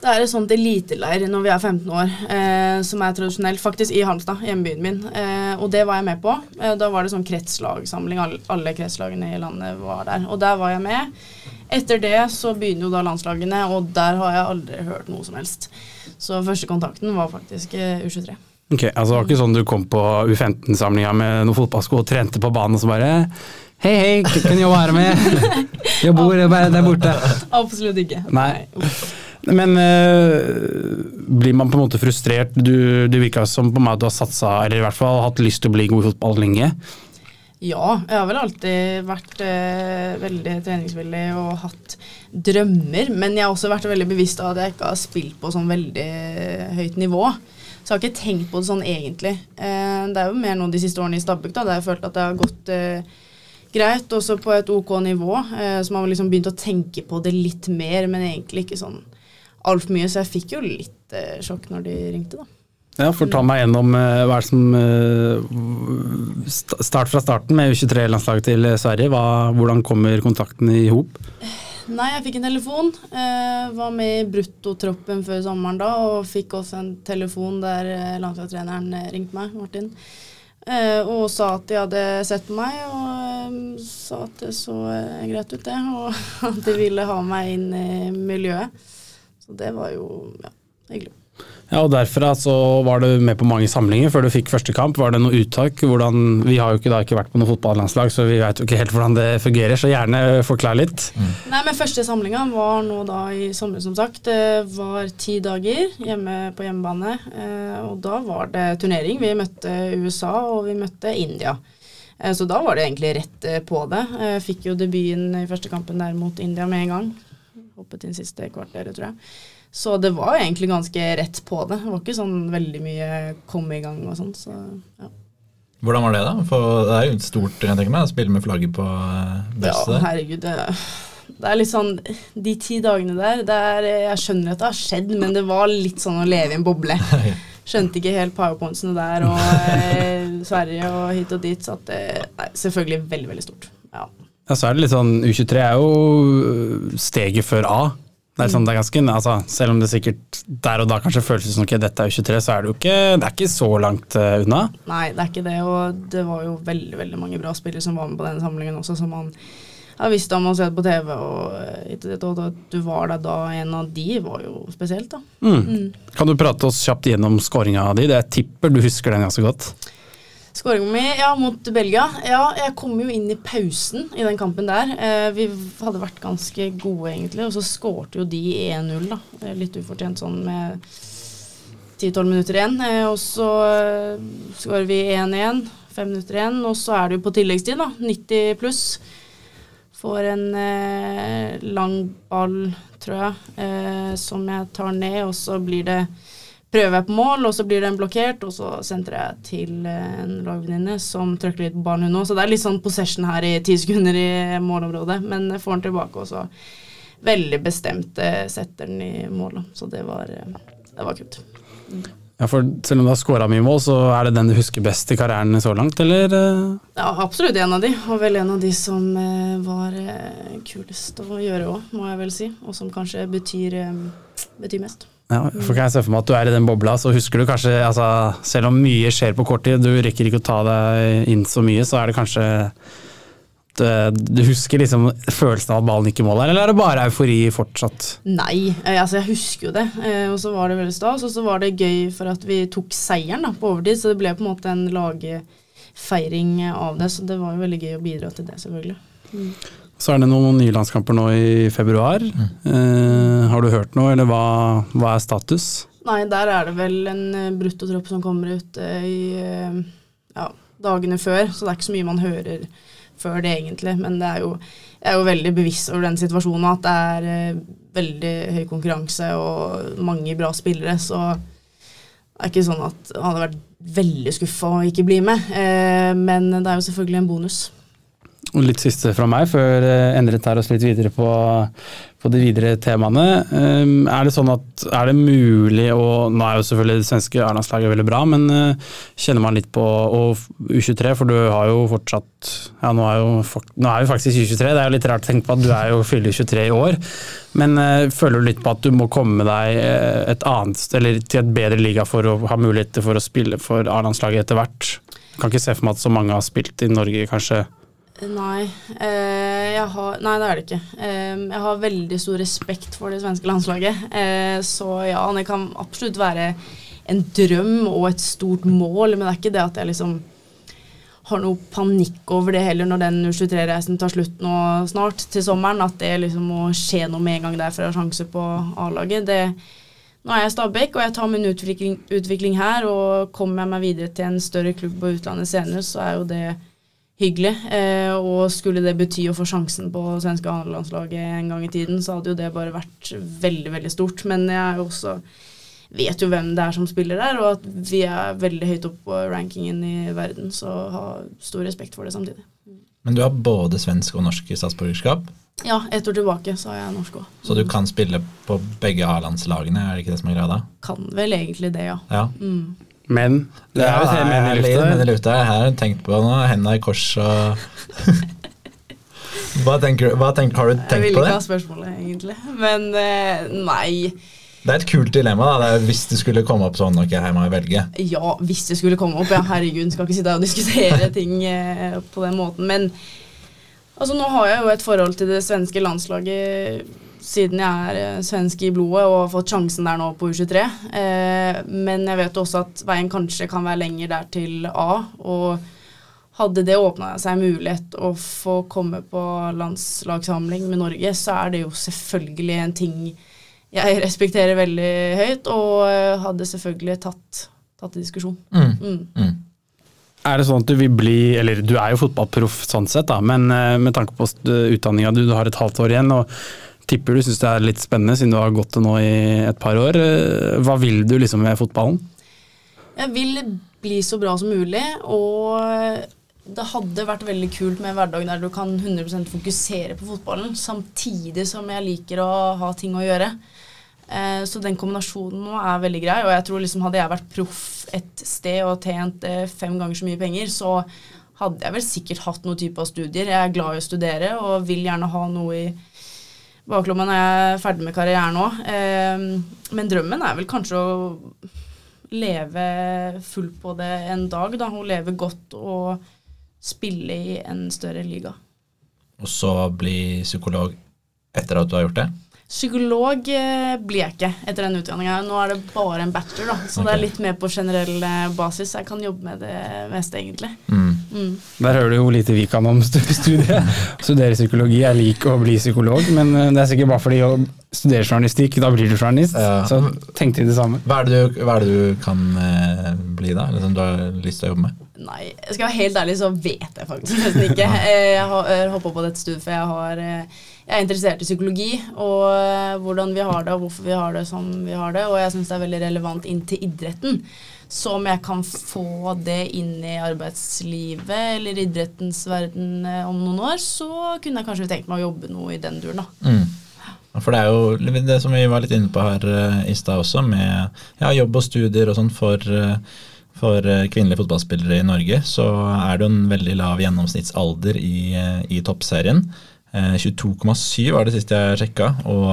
Det er et sånt eliteleir når vi er 15 år, eh, som er tradisjonelt, faktisk i Halmstad, hjembyen min. Eh, og det var jeg med på. Eh, da var det sånn kretslagsamling, alle, alle kretslagene i landet var der. Og der var jeg med. Etter det så begynner jo da landslagene, og der har jeg aldri hørt noe som helst. Så første kontakten var faktisk eh, U23. Ok, altså Det var ikke sånn du kom på U15-samlinga med noen fotballsko og trente på banen og så bare Hei, hei, kan jeg være med? Jeg bor der borte. Absolutt ikke. Nei. Men øh, blir man på en måte frustrert? Du, det virka som på meg at du har satsa, eller i hvert fall hatt lyst til å bli god i fotball lenge. Ja, jeg har vel alltid vært øh, veldig treningsvillig og hatt drømmer. Men jeg har også vært veldig bevisst av at jeg ikke har spilt på sånn veldig høyt nivå. Så jeg har ikke tenkt på det sånn egentlig. Eh, det er jo mer nå de siste årene i Stabæk der jeg følt at det har gått eh, greit, også på et ok nivå. Eh, så man har liksom begynt å tenke på det litt mer, men egentlig ikke sånn altfor mye. Så jeg fikk jo litt eh, sjokk når de ringte, da. Ja, for ta meg gjennom eh, hva er det som eh, Start fra starten med U23-landslaget til Sverige. Hva, hvordan kommer kontakten i hop? Nei, jeg fikk en telefon. Eh, var med i bruttotroppen før sommeren da, og fikk også en telefon der eh, landslagstreneren eh, ringte meg, Martin. Eh, og sa at de hadde sett på meg, og eh, sa at det så eh, greit ut, det. Og at de ville ha meg inn i miljøet. Så det var jo ja, hyggelig. Ja, og Derfra så var du med på mange samlinger før du fikk første kamp. Var det noe uttak? Hvordan, vi har jo ikke, da ikke vært på noe fotballandslag, så vi vet jo ikke helt hvordan det fungerer. Så gjerne forklar litt. Nei, men Første samlinga var nå da i sommer, som sagt. Det var ti dager hjemme på hjemmebane. Eh, og da var det turnering. Vi møtte USA, og vi møtte India. Eh, så da var det egentlig rett eh, på det. Jeg fikk jo debuten i første kampen der mot India med en gang. Hoppet inn siste kvarteret, tror jeg. Så det var egentlig ganske rett på det. Det var ikke sånn veldig mye komme i gang og sånn. Så ja. Hvordan var det, da? For det er jo stort jeg tenker meg, å spille med flagget på brystet. Ja, herregud. Det, det er litt sånn De ti dagene der det er, Jeg skjønner at det har skjedd, men det var litt sånn å leve i en boble. Skjønte ikke helt powerpointsene der og eh, Sverige og hit og dit. Så at det Nei, selvfølgelig veldig, veldig stort. Ja. Ja, så er det litt sånn, U23 er jo øh, steget før A. Det er sånn, det er ganske, altså, selv om det sikkert der og da kanskje føles som ok, dette er U23, så er det jo ikke, det er ikke så langt øh, unna. Nei, det er ikke det. Og det var jo veldig veldig mange bra spillere som var med på den samlingen også, som man har visst om og sett på TV. Og, og at du var der da, en av de, var jo spesielt, da. Mm. Kan du prate oss kjapt gjennom skåringa di? Det jeg tipper du husker den ganske godt. Skåringen min ja, mot Belgia. Ja, jeg kom jo inn i pausen i den kampen der. Eh, vi hadde vært ganske gode, egentlig, og så skårte jo de 1-0, da. Eh, Litt ufortjent sånn med 10-12 minutter igjen. Eh, og så eh, skårer vi 1-1, fem minutter igjen, og så er det jo på tilleggstid, da. 90 pluss. Får en eh, lang ball, tror jeg, eh, som jeg tar ned, og så blir det prøver jeg på mål, og så blir den blokkert, og så sentrer jeg til eh, en lagvenninne som trykker litt på ballen hun òg. Så det er litt sånn possession her i ti sekunder i målområdet, men jeg får den tilbake, og så veldig bestemt eh, setter den i mål. Så det var, eh, det var kult. Ja, for selv om du har skåra mye mål, så er det den du husker best i karrieren så langt, eller? Ja, absolutt en av de, og vel en av de som var kulest å gjøre òg, må jeg vel si. Og som kanskje betyr, betyr mest. Ja, for kan jeg se for meg at du er i den bobla, så husker du kanskje, altså, selv om mye skjer på kort tid, du rekker ikke å ta deg inn så mye, så er det kanskje øh, du husker liksom følelsen av at ballen ikke måler mål her, eller er det bare eufori fortsatt? Nei, eh, altså jeg husker jo det. Eh, og så var det veldig stas. Og så var det gøy for at vi tok seieren da, på overtid, så det ble på en måte en lagfeiring av det. Så det var jo veldig gøy å bidra til det, selvfølgelig. Så er det noen nye landskamper nå i februar. Eh, har du hørt noe, eller hva, hva er status? Nei, der er det vel en eh, bruttotropp som kommer ut eh, i eh, ja, dagene før, så det er ikke så mye man hører før det, egentlig. Men det er jo, jeg er jo veldig bevisst over den situasjonen, at det er veldig høy konkurranse og mange bra spillere, så det er ikke sånn at jeg hadde vært veldig skuffa å ikke bli med. Eh, men det er jo selvfølgelig en bonus. Og litt siste fra meg, før eh, Endre tar oss litt videre på, på de videre temaene. Um, er det sånn at er det mulig å Nå er jo selvfølgelig det svenske A-landslaget veldig bra, men eh, kjenner man litt på og U23, for du har jo fortsatt Ja, nå er jo, nå er vi faktisk U23, det er jo litt rart å tenke på at du er jo fyller 23 i år. Men eh, føler du litt på at du må komme deg et annet, eller til et bedre liga for å ha muligheter for å spille for A-landslaget etter hvert? Kan ikke se for meg at så mange har spilt i Norge, kanskje. Nei, eh, har, nei, det er det ikke. Eh, jeg har veldig stor respekt for det svenske landslaget. Eh, så ja, det kan absolutt være en drøm og et stort mål, men det er ikke det at jeg liksom har noe panikk over det heller når den U23-reisen tar slutt nå snart, til sommeren. At det liksom må skje noe med en gang der for å ha sjanse på A-laget. Nå er jeg Stabæk, og jeg tar min utvikling, utvikling her. Og kommer jeg meg videre til en større klubb på utlandet senere, så er jo det hyggelig. Eh, og skulle det bety å få sjansen på svenske A-landslaget en gang i tiden, så hadde jo det bare vært veldig, veldig stort. Men jeg er jo også vet jo hvem det er som spiller der, og at vi er veldig høyt oppe på rankingen i verden, så har stor respekt for det samtidig. Men du har både svensk og norsk statsborgerskap, Ja, ett år tilbake så har jeg norsk òg. så du kan spille på begge A-landslagene, er det ikke det som er greia da? Kan vel egentlig det, ja. Ja. Mm. Men det er jo tre menn i lufta. menn i lufta. Jeg har tenkt på nå, henda i kors og hva tenker, hva tenker, Har du tenkt på det? Jeg vil ikke det? ha spørsmålet, egentlig. Men eh, nei. Det er et kult dilemma. da, det er Hvis det skulle komme opp sånn, ok, her må jeg velge. Ja, hvis det skulle komme opp. Ja, herregud, skal ikke sitte her og diskutere ting eh, på den måten. Men altså, nå har jeg jo et forhold til det svenske landslaget siden jeg er eh, svensk i blodet og har fått sjansen der nå på U23. Eh, men jeg vet også at veien kanskje kan være lenger der til A. Og hadde det åpna seg mulighet å få komme på landslagssamling med Norge, så er det jo selvfølgelig en ting jeg respekterer veldig høyt, og eh, hadde selvfølgelig tatt, tatt i diskusjon. Mm. Mm. Mm. Er det sånn at du vil bli Eller du er jo fotballproff sånn sett, da, men eh, med tanke på utdanninga du, du har et halvt år igjen, og tipper du syns det er litt spennende siden du har gått det nå i et par år. eh, Hva vil du liksom med fotballen? Jeg vil bli så bra som mulig, og det hadde vært veldig kult med en hverdag der du kan 100% fokusere på fotballen, samtidig som jeg liker å ha ting å gjøre. Eh, Så den kombinasjonen nå er veldig grei, og jeg tror liksom hadde jeg vært proff et sted og tjent eh, fem ganger så mye penger, så hadde jeg vel sikkert hatt noen type av studier. Jeg er glad i å studere og vil gjerne ha noe i jeg er ferdig med karrieren òg. Men drømmen er vel kanskje å leve fullt på det en dag, da. hun leve godt og spille i en større liga. Og så bli psykolog etter at du har gjort det? Psykolog blir jeg ikke etter den utdanninga. Nå er det bare en bachelor, da. Så det er litt mer på generell eh, basis. Jeg kan jobbe med det meste, egentlig. Mm. Mm. Der hører du jo lite vi kan om studiet. Studere psykologi er lik å bli psykolog, men eh, det er sikkert bare fordi å studere journalistikk, da blir du journalist. Ja. Så tenkte de det samme. Hva, er det du, hva er det du kan eh, bli, da? Eller som du har lyst til å jobbe med? Nei, jeg skal være helt ærlig, så vet jeg faktisk nesten ikke. Eh, Jeg har hoppa på dette studiet, for jeg, har, eh, jeg er interessert i psykologi og eh, hvordan vi har det, og hvorfor vi har det som vi har det. Og jeg syns det er veldig relevant inn til idretten. Så om jeg kan få det inn i arbeidslivet eller idrettens verden eh, om noen år, så kunne jeg kanskje tenkt meg å jobbe noe i den duren, da. Mm. For det er jo det som vi var litt inne på her eh, i stad også, med ja, jobb og studier og sånn for, for kvinnelige fotballspillere i Norge, så er det jo en veldig lav gjennomsnittsalder i, i toppserien. Eh, 22,7 var det siste jeg sjekka. Og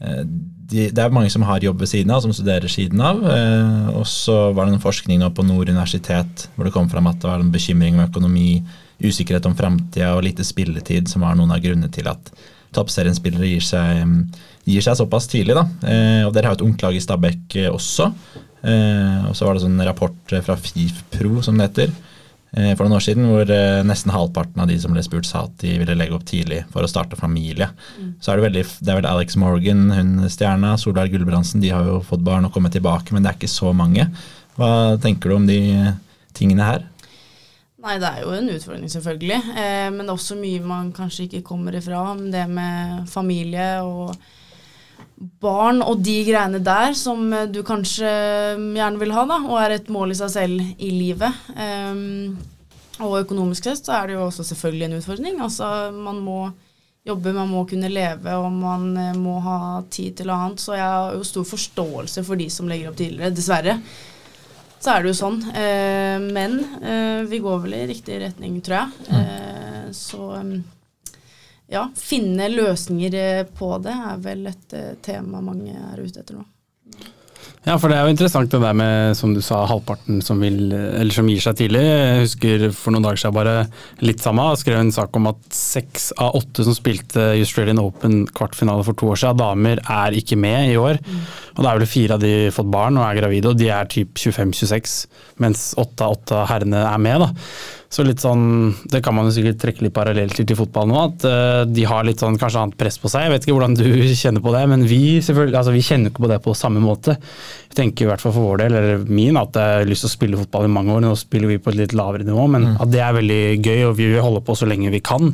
eh, de, det er mange som har jobb ved siden av, som studerer siden av. Eh, og så var det en forskning nå på Nord universitet hvor det kom fram at det var en bekymring med økonomi, usikkerhet om framtida og lite spilletid som var noen av grunnene til at toppserienspillere gir seg, gir seg såpass tidlig. Da. Eh, og dere har jo et ungt lag i Stabæk eh, også. Eh, og så var det sånn rapport eh, fra FIFPro som det heter, eh, for noen år siden, hvor eh, nesten halvparten av de som ble spurt, sa at de ville legge opp tidlig for å starte familie. Så er det veldig, det er vel Alex Morgan, hun stjerna, Solveig Gulbrandsen, de har jo fått barn og kommet tilbake, men det er ikke så mange. Hva tenker du om de tingene her? Nei, det er jo en utfordring, selvfølgelig. Eh, men det er også mye man kanskje ikke kommer ifra. Det med familie og barn og de greiene der som eh, du kanskje gjerne vil ha, da, og er et mål i seg selv i livet. Um, og økonomisk sett så er det jo også selvfølgelig en utfordring. Altså, man må jobbe, man må kunne leve, og man eh, må ha tid til annet. Så jeg har jo stor forståelse for de som legger opp tidligere, dessverre. Så er det jo sånn. Uh, men uh, vi går vel i riktig retning, tror jeg. Eh, så um, ja, finne løsninger eh, på det er vel et eh, tema mange er ute etter nå. Ja, for det er jo interessant det der med, som du sa, halvparten som, vil, som gir seg tidlig. Jeg husker for noen dager siden bare litt samme, jeg skrev en sak om at seks av åtte som spilte Australian Open kvartfinale for to år siden, damer er ikke med i år. Og da er vel fire av de fått barn og er gravide, og de er typ 25-26, mens åtte av åtte av herrene er med, da. Så litt sånn, Det kan man jo sikkert trekke litt parallelt til til fotball nå, at uh, de har litt sånn kanskje annet press på seg. Jeg vet ikke hvordan du kjenner på det, men vi selvfølgelig, altså vi kjenner ikke på det på samme måte. Jeg tenker i hvert fall for vår del, eller min, at jeg har lyst til å spille fotball i mange år. Nå spiller vi på et litt lavere nivå, men at det er veldig gøy, og vi vil holde på så lenge vi kan.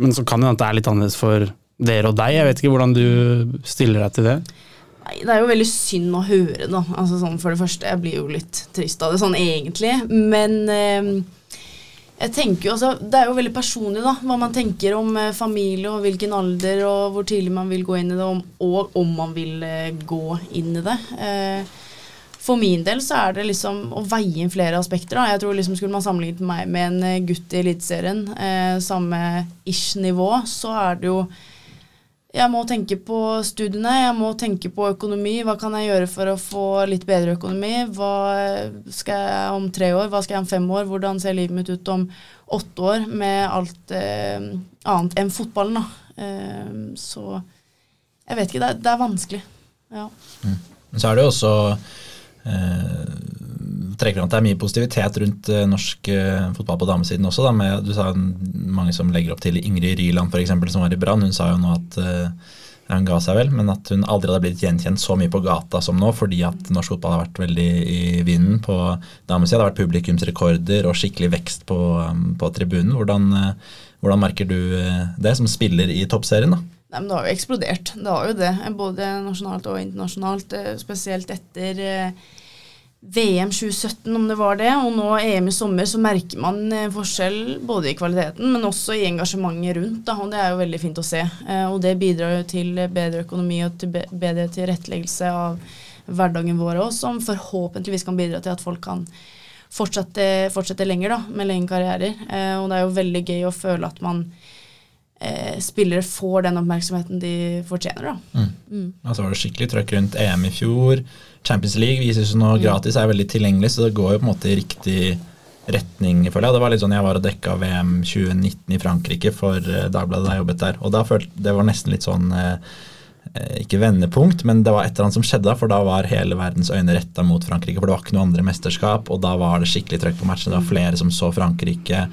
Men så kan det hende at det er litt annerledes for dere og deg. Jeg vet ikke hvordan du stiller deg til det. Nei, Det er jo veldig synd å høre, da. Altså sånn For det første, jeg blir jo litt trist av det sånn egentlig. Men eh, Jeg tenker jo, altså, Det er jo veldig personlig da, hva man tenker om eh, familie og hvilken alder og hvor tidlig man vil gå inn i det, om, og om man vil eh, gå inn i det. Eh, for min del så er det liksom å veie inn flere aspekter. da. Jeg tror liksom Skulle man sammenlignet meg med en eh, gutt i Eliteserien, eh, samme ish-nivå, så er det jo jeg må tenke på studiene, jeg må tenke på økonomi. Hva kan jeg gjøre for å få litt bedre økonomi? Hva skal jeg om tre år? Hva skal jeg om fem år? Hvordan ser livet mitt ut om åtte år med alt eh, annet enn fotballen? da. Eh, så jeg vet ikke. Det er, det er vanskelig. Ja. Mm. Så er det jo også eh, trekker fram at det er mye positivitet rundt uh, norsk uh, fotball på damesiden også. Da, med, du sa mange som legger opp til Ingrid Ryland f.eks. som var i Brann. Hun sa jo nå at hun ga seg vel, men at hun aldri hadde blitt gjenkjent så mye på gata som nå, fordi at norsk fotball har vært veldig i vinden på damesida. Det har vært publikumsrekorder og skikkelig vekst på, um, på tribunen. Hvordan, hvordan, merker du det som spiller i toppserien? da? Nei, men Det har jo eksplodert. Det har jo det, både nasjonalt og internasjonalt. Spesielt etter VM 2017, om det var det, og nå EM i sommer, så merker man eh, forskjell både i kvaliteten, men også i engasjementet rundt. Da, og Det er jo veldig fint å se. Eh, og det bidrar jo til bedre økonomi og til bedre tilretteleggelse av hverdagen vår òg, som forhåpentligvis kan bidra til at folk kan fortsette, fortsette lenger da, med lenge karrierer. Eh, og det er jo veldig gøy å føle at man spillere får den oppmerksomheten de fortjener. da. Mm. Mm. Altså var det skikkelig trøkk rundt EM i fjor. Champions League vises seg nå mm. gratis, er veldig tilgjengelig, så det går jo på en måte i riktig retning, føler jeg. Det var litt sånn Jeg var og dekka VM 2019 i Frankrike for uh, Dagbladet da jeg jobbet der. Og da følte Det var nesten litt sånn eh, ikke vendepunkt, men det var et eller annet som skjedde for da var hele verdens øyne retta mot Frankrike. For det var ikke noe andre mesterskap, og da var det skikkelig trøkk på matchen. Det var flere som så Frankrike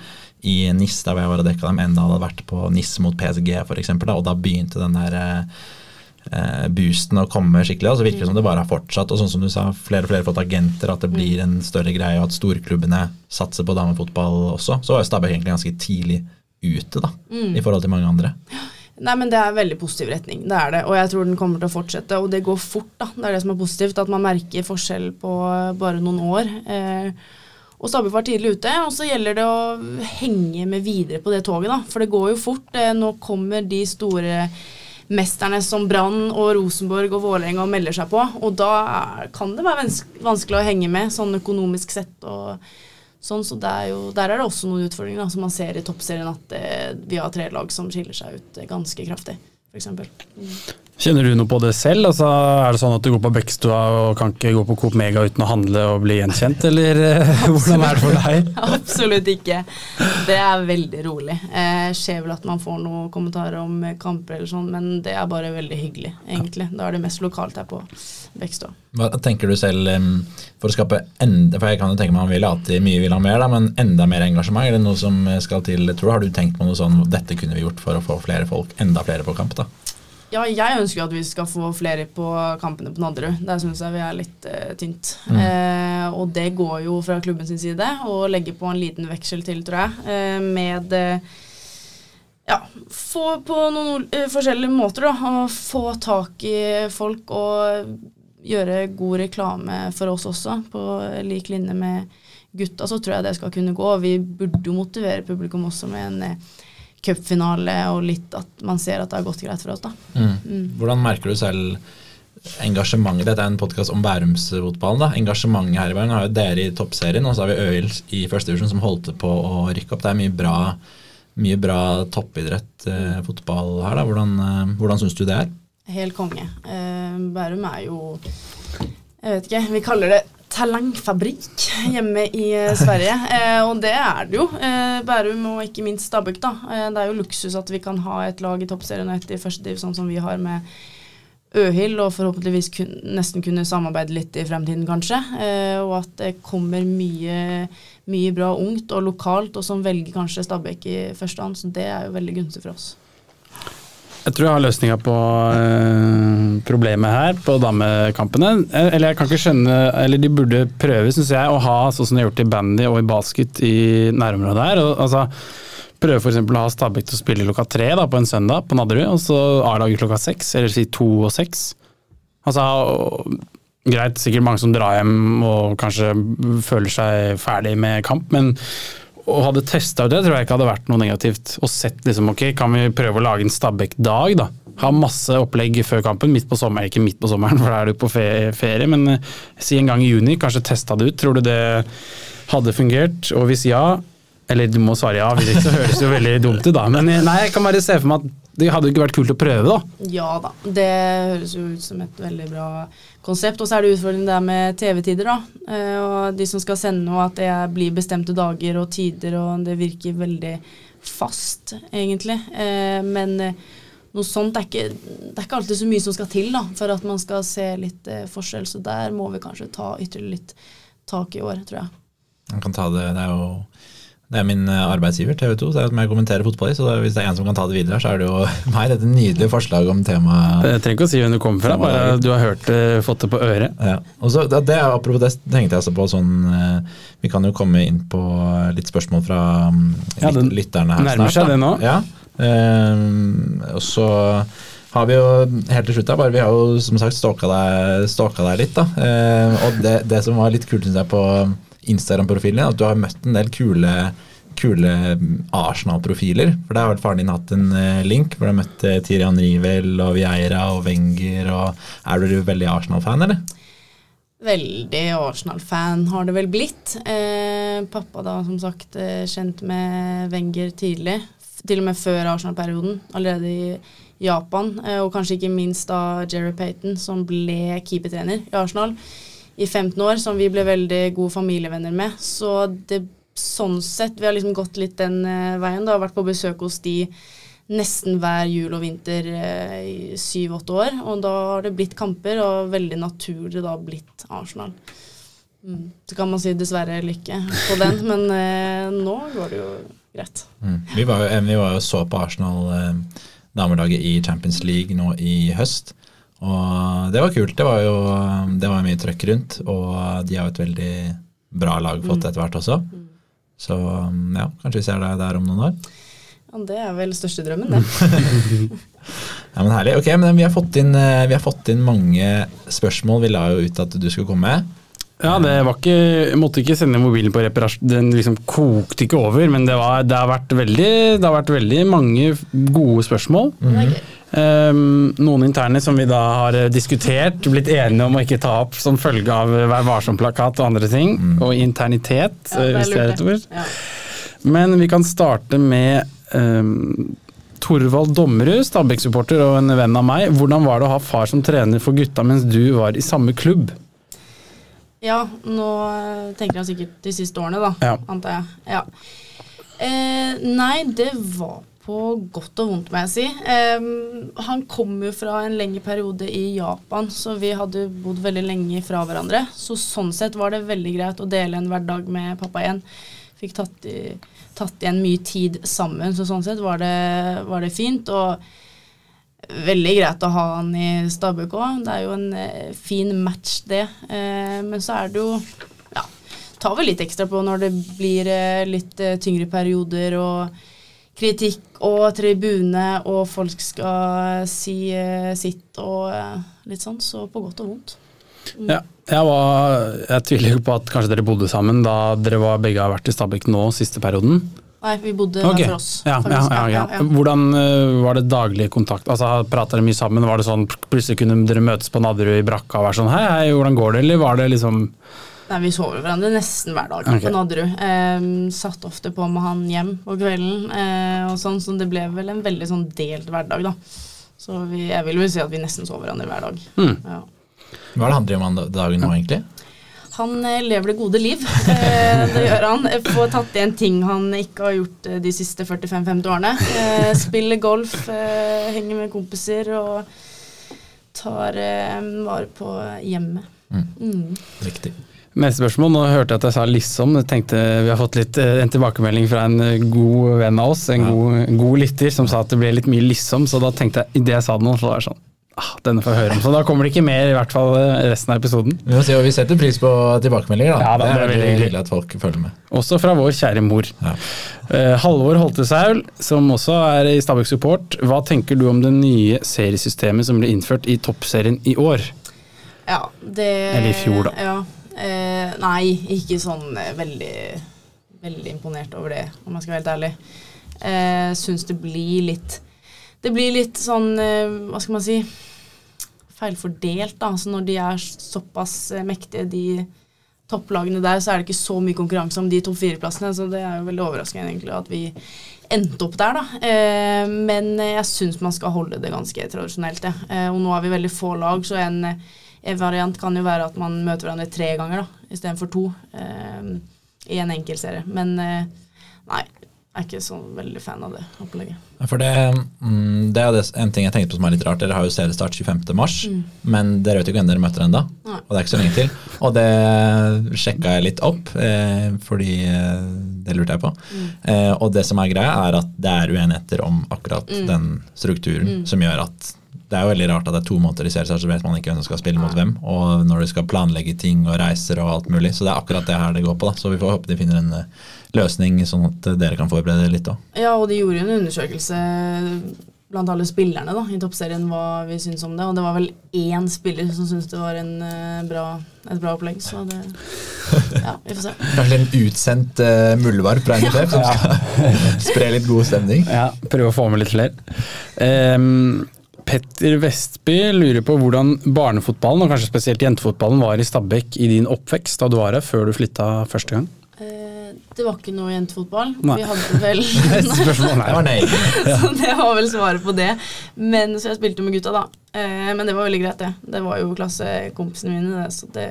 i NIS, der hvor jeg var og dekka dem, enda hadde vært på NIS mot PSG, f.eks. Og da begynte den der uh, eh, boosten å komme skikkelig. Og så virker det som det bare har fortsatt. Og sånn som du sa, flere og flere fått agenter, at det blir en større greie, og at storklubbene satser på damefotball også. Så var Stabæk egentlig ganske tidlig ute da, mm. i forhold til mange andre. Nei, men Det er en veldig positiv retning. Det er det. Og jeg tror den kommer til å fortsette. Og det går fort. da. Det er det som er positivt. At man merker forskjell på bare noen år. Eh, og Stabæk var tidlig ute. Og så gjelder det å henge med videre på det toget, da. For det går jo fort. Eh, nå kommer de store mesterne som Brann og Rosenborg og Vålerenga melder seg på. Og da kan det være vanskelig å henge med, sånn økonomisk sett. og sånn, så er jo, Der er det også noen utfordringer, da, som man ser i toppserien, at det, vi har tre lag som skiller seg ut eh, ganske kraftig, f.eks. Mm. Kjenner du noe på det selv? Altså, er det sånn at du går på Bekkstua og kan ikke gå på Coop Mega uten å handle og bli gjenkjent, eller eh, hvordan er det for deg? Absolutt ikke. Det er veldig rolig. Eh, ser vel at man får noen kommentarer om kamper eller sånn, men det er bare veldig hyggelig, egentlig. Da er det mest lokalt her på Bekkstua. Hva tenker du selv for å skape enda For jeg kan jo tenke meg han vil alltid mye vil ha mer, da, men enda mer engasjement? Er det noe som skal til? Tror du, Har du tenkt på noe sånn dette kunne vi gjort for å få flere folk, enda flere på kamp? da? Ja, jeg ønsker at vi skal få flere på kampene på Nadderud. Der syns jeg vi er litt uh, tynt. Mm. Eh, og det går jo fra klubben sin side å legge på en liten veksel til, tror jeg, eh, med ja, få på noen forskjellige måter, da. Å få tak i folk og gjøre god reklame for oss også, på lik linje med gutta, så tror jeg det skal kunne gå. Vi burde jo motivere publikum også med en cupfinale og litt at man ser at det har gått greit for oss. da. Mm. Mm. Hvordan merker du selv engasjementet? Dette er en podkast om Bærumsfotballen. da. Engasjementet her i Bærum har jo dere i toppserien, og så har vi Øyil i første divisjon som holdt på å rykke opp. Det er mye bra, mye bra toppidrett, eh, fotball her. da. Hvordan, eh, hvordan syns du det er? Helt konge. Eh, Bærum er jo Jeg vet ikke. Vi kaller det talentfabrikk hjemme i eh, Sverige. Eh, og det er det jo. Eh, Bærum og ikke minst Stabæk. da. Eh, det er jo luksus at vi kan ha et lag i toppserien og et i første div, sånn som vi har med Øhild, og forhåpentligvis kun, nesten kunne samarbeide litt i fremtiden, kanskje. Eh, og at det kommer mye, mye bra ungt og lokalt, og som velger kanskje Stabæk i første hånd. Så det er jo veldig gunstig for oss. Jeg tror jeg har løsninga på øh, problemet her, på damekampene. Eh, eller jeg kan ikke skjønne Eller de burde prøve, syns jeg, å ha sånn som de har gjort i bandy og i basket i nærområdet her. Og, altså, prøve f.eks. å ha Stabæk til å spille klokka tre da, på en søndag på Nadderud, og så A-laget klokka seks, eller si to og seks. Altså, greit, sikkert mange som drar hjem og kanskje føler seg ferdig med kamp, men og hadde testa ut det, tror jeg ikke hadde vært noe negativt. Og sett liksom, ok, kan vi prøve å lage en Stabæk-dag, da. Ha masse opplegg før kampen, midt på sommeren. Ikke midt på sommeren, for da er du på fe- ferie, men eh, si en gang i juni, kanskje testa det ut. Tror du det hadde fungert? Og hvis ja, eller du må svare ja, hvis ikke så høres det jo veldig dumt ut, da. Men eh, nei, jeg kan bare se for meg at det hadde jo ikke vært kult å prøve, da. Ja da, det høres jo ut som et veldig bra konsept. Og så er det utfordringen der med TV-tider, da. Eh, og de som skal sende noe, at det blir bestemte dager og tider, og det virker veldig fast, egentlig. Eh, men eh, noe sånt er ikke, det er ikke alltid så mye som skal til da, for at man skal se litt forskjell. Så der må vi kanskje ta ytterligere litt tak i år, tror jeg. Man kan ta det, det er jo det er min eh, arbeidsgiver, TV 2, så jeg kommenterer fotball i. Så hvis det er en som kan ta det videre, så er det jo meg. Dette nydelige forslaget om temaet. Jeg trenger ikke å si hvem du kommer fra, bare du har hørt det, fått det på øret. Ja. Og så, det, Apropos det tenkte jeg også på sånn eh, Vi kan jo komme inn på litt spørsmål fra mm, Ja, den, lyt- lytterne her nærmer snart. seg det nå. Ja. Ehm, og så har vi jo helt til slutt da, bare vi har jo som sagt stalka deg, deg litt. da. Ehm, og det, det som var litt kult synes jeg på Instagram-profilen din, at du har møtt en del kule kule Arsenal-profiler. For der har faren din hatt en eh, link hvor du har møtt eh, Tirian Rivel og Vieira og Wenger. og Er du veldig Arsenal-fan, eller? Veldig Arsenal-fan har det vel blitt. Eh, pappa da, som sagt, eh, kjent med Wenger tidlig. Til og med før Arsenal-perioden. Allerede i Japan. Eh, og kanskje ikke minst da Jerry Payton, som ble keepertrener i Arsenal i 15 år, som vi ble veldig gode familievenner med. Så det sånn sett Vi har liksom gått litt den uh, veien. da, Vært på besøk hos de nesten hver jul og vinter uh, i syv-åtte år. Og da har det blitt kamper, og veldig naturlig da blitt Arsenal. Mm. Så kan man si dessverre lykke på den, men uh, nå går det jo greit. Mm. Vi, var jo, jo så på Arsenal eh, damelaget i Champions League nå i høst. Og det var kult. Det var jo det var mye trøkk rundt, og de har jo et veldig bra lag fått etter hvert også. Så ja, kanskje vi ser deg der om noen år. Ja, det er vel største drømmen, det. Ja, men Herlig. Ok, men vi har fått inn, vi har fått inn mange spørsmål. Vi la jo ut at du skulle komme. Ja, det var ikke, jeg måtte ikke sende mobilen på reparasjon. Den liksom kokte ikke over, men det, var, det, har vært veldig, det har vært veldig mange gode spørsmål. Er gøy. Um, noen interne som vi da har eh, diskutert, blitt enige om å ikke ta opp som følge av eh, Vær varsom-plakat og andre ting. Og internitet, Ja, det hvis det er et ord. Ja. Men vi kan starte med um, Torvald Dommerud, Stabæk-supporter og en venn av meg. Hvordan var det å ha far som trener for gutta mens du var i samme klubb? Ja, nå eh, tenker jeg sikkert de siste årene, da. Ja. Antar jeg. Ja. Eh, nei, det var på godt og vondt, må jeg si. Um, han kom jo fra en lengre periode i Japan, så vi hadde bodd veldig lenge fra hverandre. Så sånn sett var det veldig greit å dele en hverdag med pappa igjen. Fikk tatt, i, tatt igjen mye tid sammen, så sånn sett var det, var det fint. Og veldig greit å ha han i Stabøk òg. Det er jo en eh, fin match, det. Uh, men så er det jo Ja, tar vel litt ekstra på når det blir uh, litt uh, tyngre perioder og kritikk og tribune, og folk skal si eh, sitt og eh, litt sånn. Så på godt og vondt. Ja, jeg, var, jeg tviler jo på at kanskje dere bodde sammen da dere var, begge har vært i Stabæk nå siste perioden. Nei, vi bodde okay. for oss. Ja, ja. Hvordan eh, var det daglig kontakt? Altså, Prata dere mye sammen? Var det sånn plutselig kunne dere møtes på Nadderud i brakka og være sånn hei, hei, hvordan går det? Eller var det liksom Nei, Vi sover hverandre nesten hver dag okay. på Nadderud. Eh, satt ofte på med han hjem på kvelden, eh, og sånn, så det ble vel en veldig sånn delt hverdag, da. Så vi, jeg vil vel si at vi nesten så hverandre hver dag. Mm. Ja. Hva er det han driver med dagen nå, egentlig? Han eh, lever det gode liv. Eh, det gjør han. Får tatt igjen ting han ikke har gjort de siste 45-50 årene. Eh, spiller golf, henger med kompiser og tar vare på hjemmet. Mm. Riktig. Neste spørsmål. Nå hørte jeg at jeg sa liksom. Jeg tenkte Vi har fått litt, eh, en tilbakemelding fra en eh, god venn av oss, en Ja. god, god lytter, som sa at det ble litt mye liksom. Så da tenkte jeg, idet jeg sa det nå, så var det sånn ah, Denne får jeg høre om. Så da kommer det ikke mer, i hvert fall eh, resten av episoden. Og vi setter pris på tilbakemeldinger. da. Ja, da, det er veldig hyggelig. hyggelig at folk følger med. Også fra vår kjære mor. Ja. Uh, Halvor Holtesaul, som også er i Stabæk Support. Hva tenker du om det nye seriesystemet som ble innført i toppserien i år? Ja, det Eller i fjor, da. Ja. Eh, nei, ikke sånn eh, veldig veldig imponert over det, om jeg skal være helt ærlig. Eh, Syns det blir litt Det blir litt sånn, eh, hva skal man si Feilfordelt, da. Så når de er såpass eh, mektige, de topplagene der, så er det ikke så mye konkurranse om de topp fire-plassene. Så det er jo veldig overraskende egentlig at vi endte opp der, da. Eh, men jeg syns man skal holde det ganske tradisjonelt, ja. eh, og nå er vi veldig få lag, så en, en variant kan jo være at man møter hverandre tre ganger da, istedenfor to eh, i en enkeltserie. Men eh, nei, jeg er ikke så veldig fan av det opplegget. For det, mm, det er en ting jeg tenkte på som er litt rart. Dere har jo seriestart 25. mars, men dere vet ikke hvem dere møter ennå. Og det er ikke så lenge til. Og det sjekka jeg litt opp, eh, fordi eh, det lurte jeg på. Eh, og det som er greia, er at det er uenigheter om akkurat den strukturen, som gjør at det er jo veldig rart at det er to måneder i seriestart, så vet man ikke hvem som skal spille mot hvem. Og når de skal planlegge ting og reiser og alt mulig. Så det er akkurat det her det går på. da. Så vi får håpe de finner en eh, løsning, sånn at dere kan forberede dere litt òg. Ja, og de gjorde jo en undersøkelse blant alle spillerne da, i toppserien hva vi syns om det, og det var vel én spiller som syntes det var en, eh, bra, et bra opplegg, så det Ja, vi får se. Kanskje en utsendt uh, muldvarp fra NTF som skal spre litt god stemning. Ja, prøve å få med litt flere. Ehm, Petter Vestby lurer på hvordan barnefotballen, og kanskje spesielt jentefotballen, var i Stabekk i din oppvekst da du var her, før du flytta første gang? Eh, det var ikke noe jentefotball. Nei. Vi hadde vel Det var nei. Så det var vel svaret på det. Men Så jeg spilte med gutta, da. Eh, men det var veldig greit, det. Det var jo klassekompisene mine, det, så det,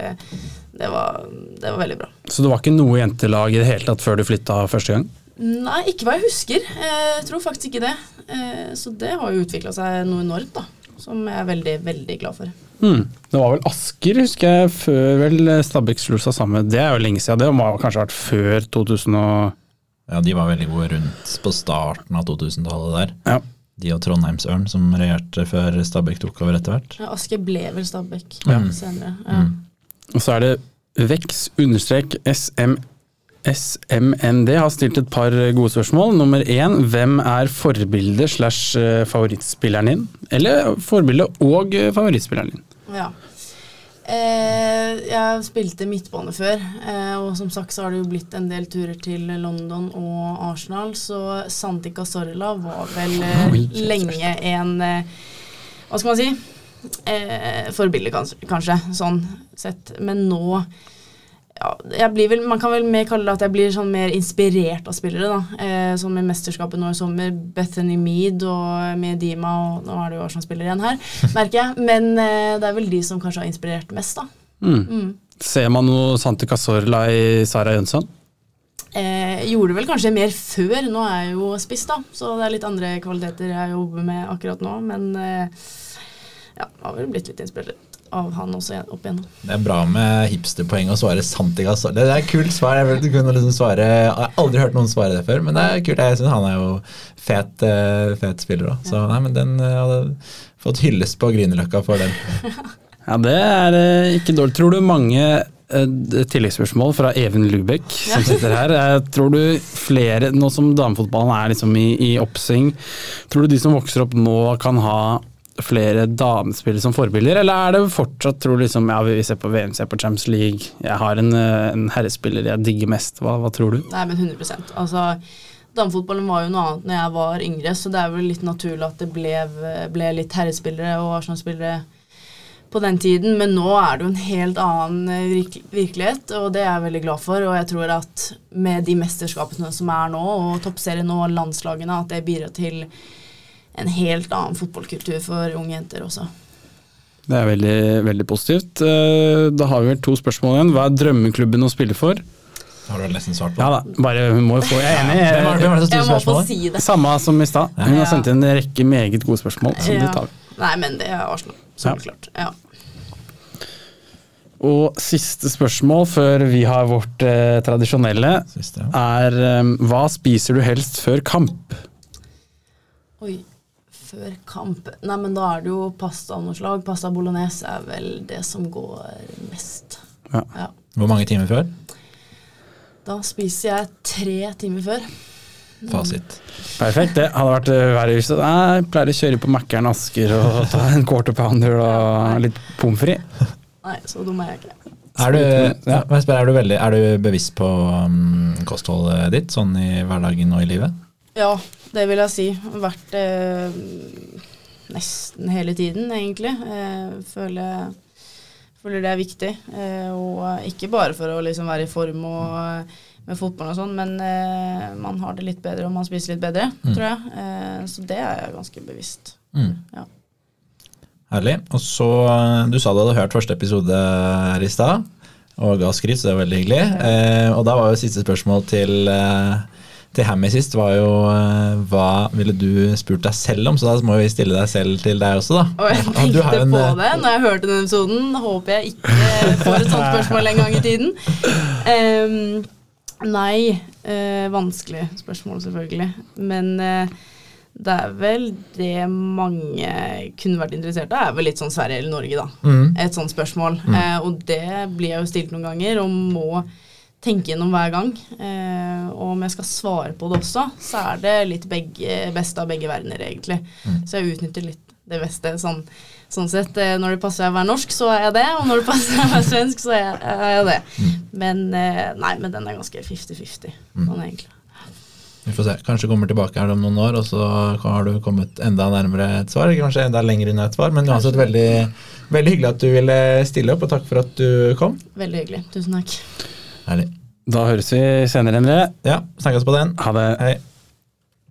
det, var, det var veldig bra. Så det var ikke noe jentelag i det hele tatt før du flytta første gang? Nei, ikke hva jeg husker. Eh, Jeg tror faktisk ikke det. Eh, Så det har jo utvikla seg noe enormt, da. Som jeg er veldig, veldig glad for. Mm. Det var vel Asker, husker jeg, før vel Stabæk slo seg sammen. Det er jo lenge siden. Det må ha kanskje vært før 2000 og Ja, de var veldig gode rundt på starten av 2000-tallet der. Ja. De og Trondheimsørn som regjerte før Stabæk tok over etter hvert. Ja, Asker ble vel Stabæk Ja. senere. Ja. Og så er det Vex understrek SM, SMND har stilt et par gode spørsmål. Nummer én, hvem er forbildet slash eh, favorittspilleren din? Eller forbildet og eh, favorittspilleren din? Ja. Eh, jeg spilte midtbane før, eh, og som sagt så har det jo blitt en del turer til London og Arsenal, så Santi Sorla var vel eh, lenge en eh, Hva skal man si? Eh, forbilde, kanskje, kanskje, sånn sett. Men nå ja, vel, Man kan vel mer kalle det at jeg blir sånn mer inspirert av spillere. da, eh, Sånn med mesterskapet nå i sommer. Bethany Mead og Medima, og nå er det jo Arsenal-spillere igjen her, merker jeg. Men eh, det er vel de som kanskje har inspirert mest, da. Mm. Mm. Ser man noe Santi Casorla i Sara Jønsson? Eh, gjorde vel kanskje mer før. Nå er jeg jo spiss, da, så det er litt andre kvaliteter jeg jobber med akkurat nå. Men eh, ja, har vel blitt litt inspirert av han også opp igjennom. Det er bra med hipsterpoeng å svare sant. Det er et kult svar. Jeg, du kunne liksom svare, jeg har aldri hørt noen svare det før, men det er kult. Jeg synes Han er jo fet, eh, fet spiller òg. Så nei, men den eh, hadde fått hyllest på Grünerløkka for den. Ja, det er eh, ikke dårlig. Tror du mange tilleggsspørsmål fra Even Lubek som sitter her. Tror du flere, nå som damefotballen er liksom i, i oppsving, tror du de som vokser opp nå kan ha flere damespillere som forbilder, eller er det fortsatt, tror du liksom, ja vi ser på VM, ser på Champions League, jeg har en, eh, en herrespiller jeg digger mest, hva, hva tror du? Nei, men 100% Altså, Damefotballen var jo noe annet når jeg var yngre, så det er vel litt naturlig at det ble, ble litt herrespillere og Arsenal-spillere på den tiden, men nå er det jo en helt annen eh, virkelighet, og det er jeg veldig glad for. Og jeg tror at med de mesterskapene som er nå, og toppserien og landslagene, at det bidrar til en helt annen fotballkultur for unge jenter også. Det er veldig, veldig positivt. Eh, Da har vi vel to spørsmål igjen. Hva er drømmeklubben å spille for? Har du nesten svart på? Ja da, bare hun må jo få, jeg er enig. Hvem er, hvem var det som Jeg spørsmål? si det. Samme som i stad. Hun har sendt inn en rekke meget gode spørsmål, så det Ja. tar vi. Nei, men det er Arsenal. klart. Ja. Og siste spørsmål før vi har vårt eh, tradisjonelle, Siste, ja. er eh, hva spiser du helst før kamp? Oi, før kamp Nei, men da er det jo pasta av noe slag. Pasta bolognese er vel det som går mest. Ja. Ja. Hvor mange timer før? Da spiser jeg tre timer før. Fasit. Perfekt. Det hadde vært eh, verre hvis jeg pleier å kjøre på Mækkern Asker og ta en quarter pounder og litt pommes frites. Nei, så dum er jeg ikke. Er du, Ja. er, du veldig, er du bevisst på um, kostholdet ditt, sånn i hverdagen og i livet? Ja, det vil jeg si. Vært eh, nesten hele tiden, egentlig. Eh, føler, føler det er viktig. Eh, og ikke bare for å liksom være i form og eh, med fotball og sånn, men eh, man har det litt bedre og man spiser litt bedre, tror jeg. Eh, så det er jeg ganske bevisst. Mm. Ja. Herlig. Og så, Du sa du hadde hørt første episode her i stad, og ga skryt, så det er veldig hyggelig. Eh, og da var jo siste spørsmål til, eh, til Hammy sist var jo eh, hva ville du spurt deg selv om, så da må vi stille deg selv til deg også, da. Og jeg tenkte en, på eh, det når jeg hørte den episoden. Håper jeg ikke får et sånt spørsmål en gang i tiden. Um, nei, Uh, vanskelig spørsmål selvfølgelig. Men uh, det er vel det mange kunne vært interessert av, er vel litt sånn Sverige eller Norge, da. Mm. Et sånt spørsmål. Eh, og det blir jeg jo stilt noen ganger, og må tenke gjennom hver gang. Eh, og om jeg skal svare på det også, så er det litt begge, beste av begge verdener, egentlig. Så jeg utnytter litt det beste. Sånn, sånn sett, eh, Når det passer å være norsk, så er jeg det. Og når det passer å være svensk, så er jeg, er jeg det. Men eh, nei, men den er ganske 50-50. Sånn egentlig. Vi får se. Kanskje kommer tilbake her om noen år, og så har du kommet enda nærmere et svar. Kanskje enda lenger unna et svar, men uansett veldig, veldig hyggelig at du ville stille opp, og takk for at du kom. Veldig hyggelig. Tusen takk. Herlig. Da høres vi senere, Endre. Ja, snakkes på den. Ha det. Hei.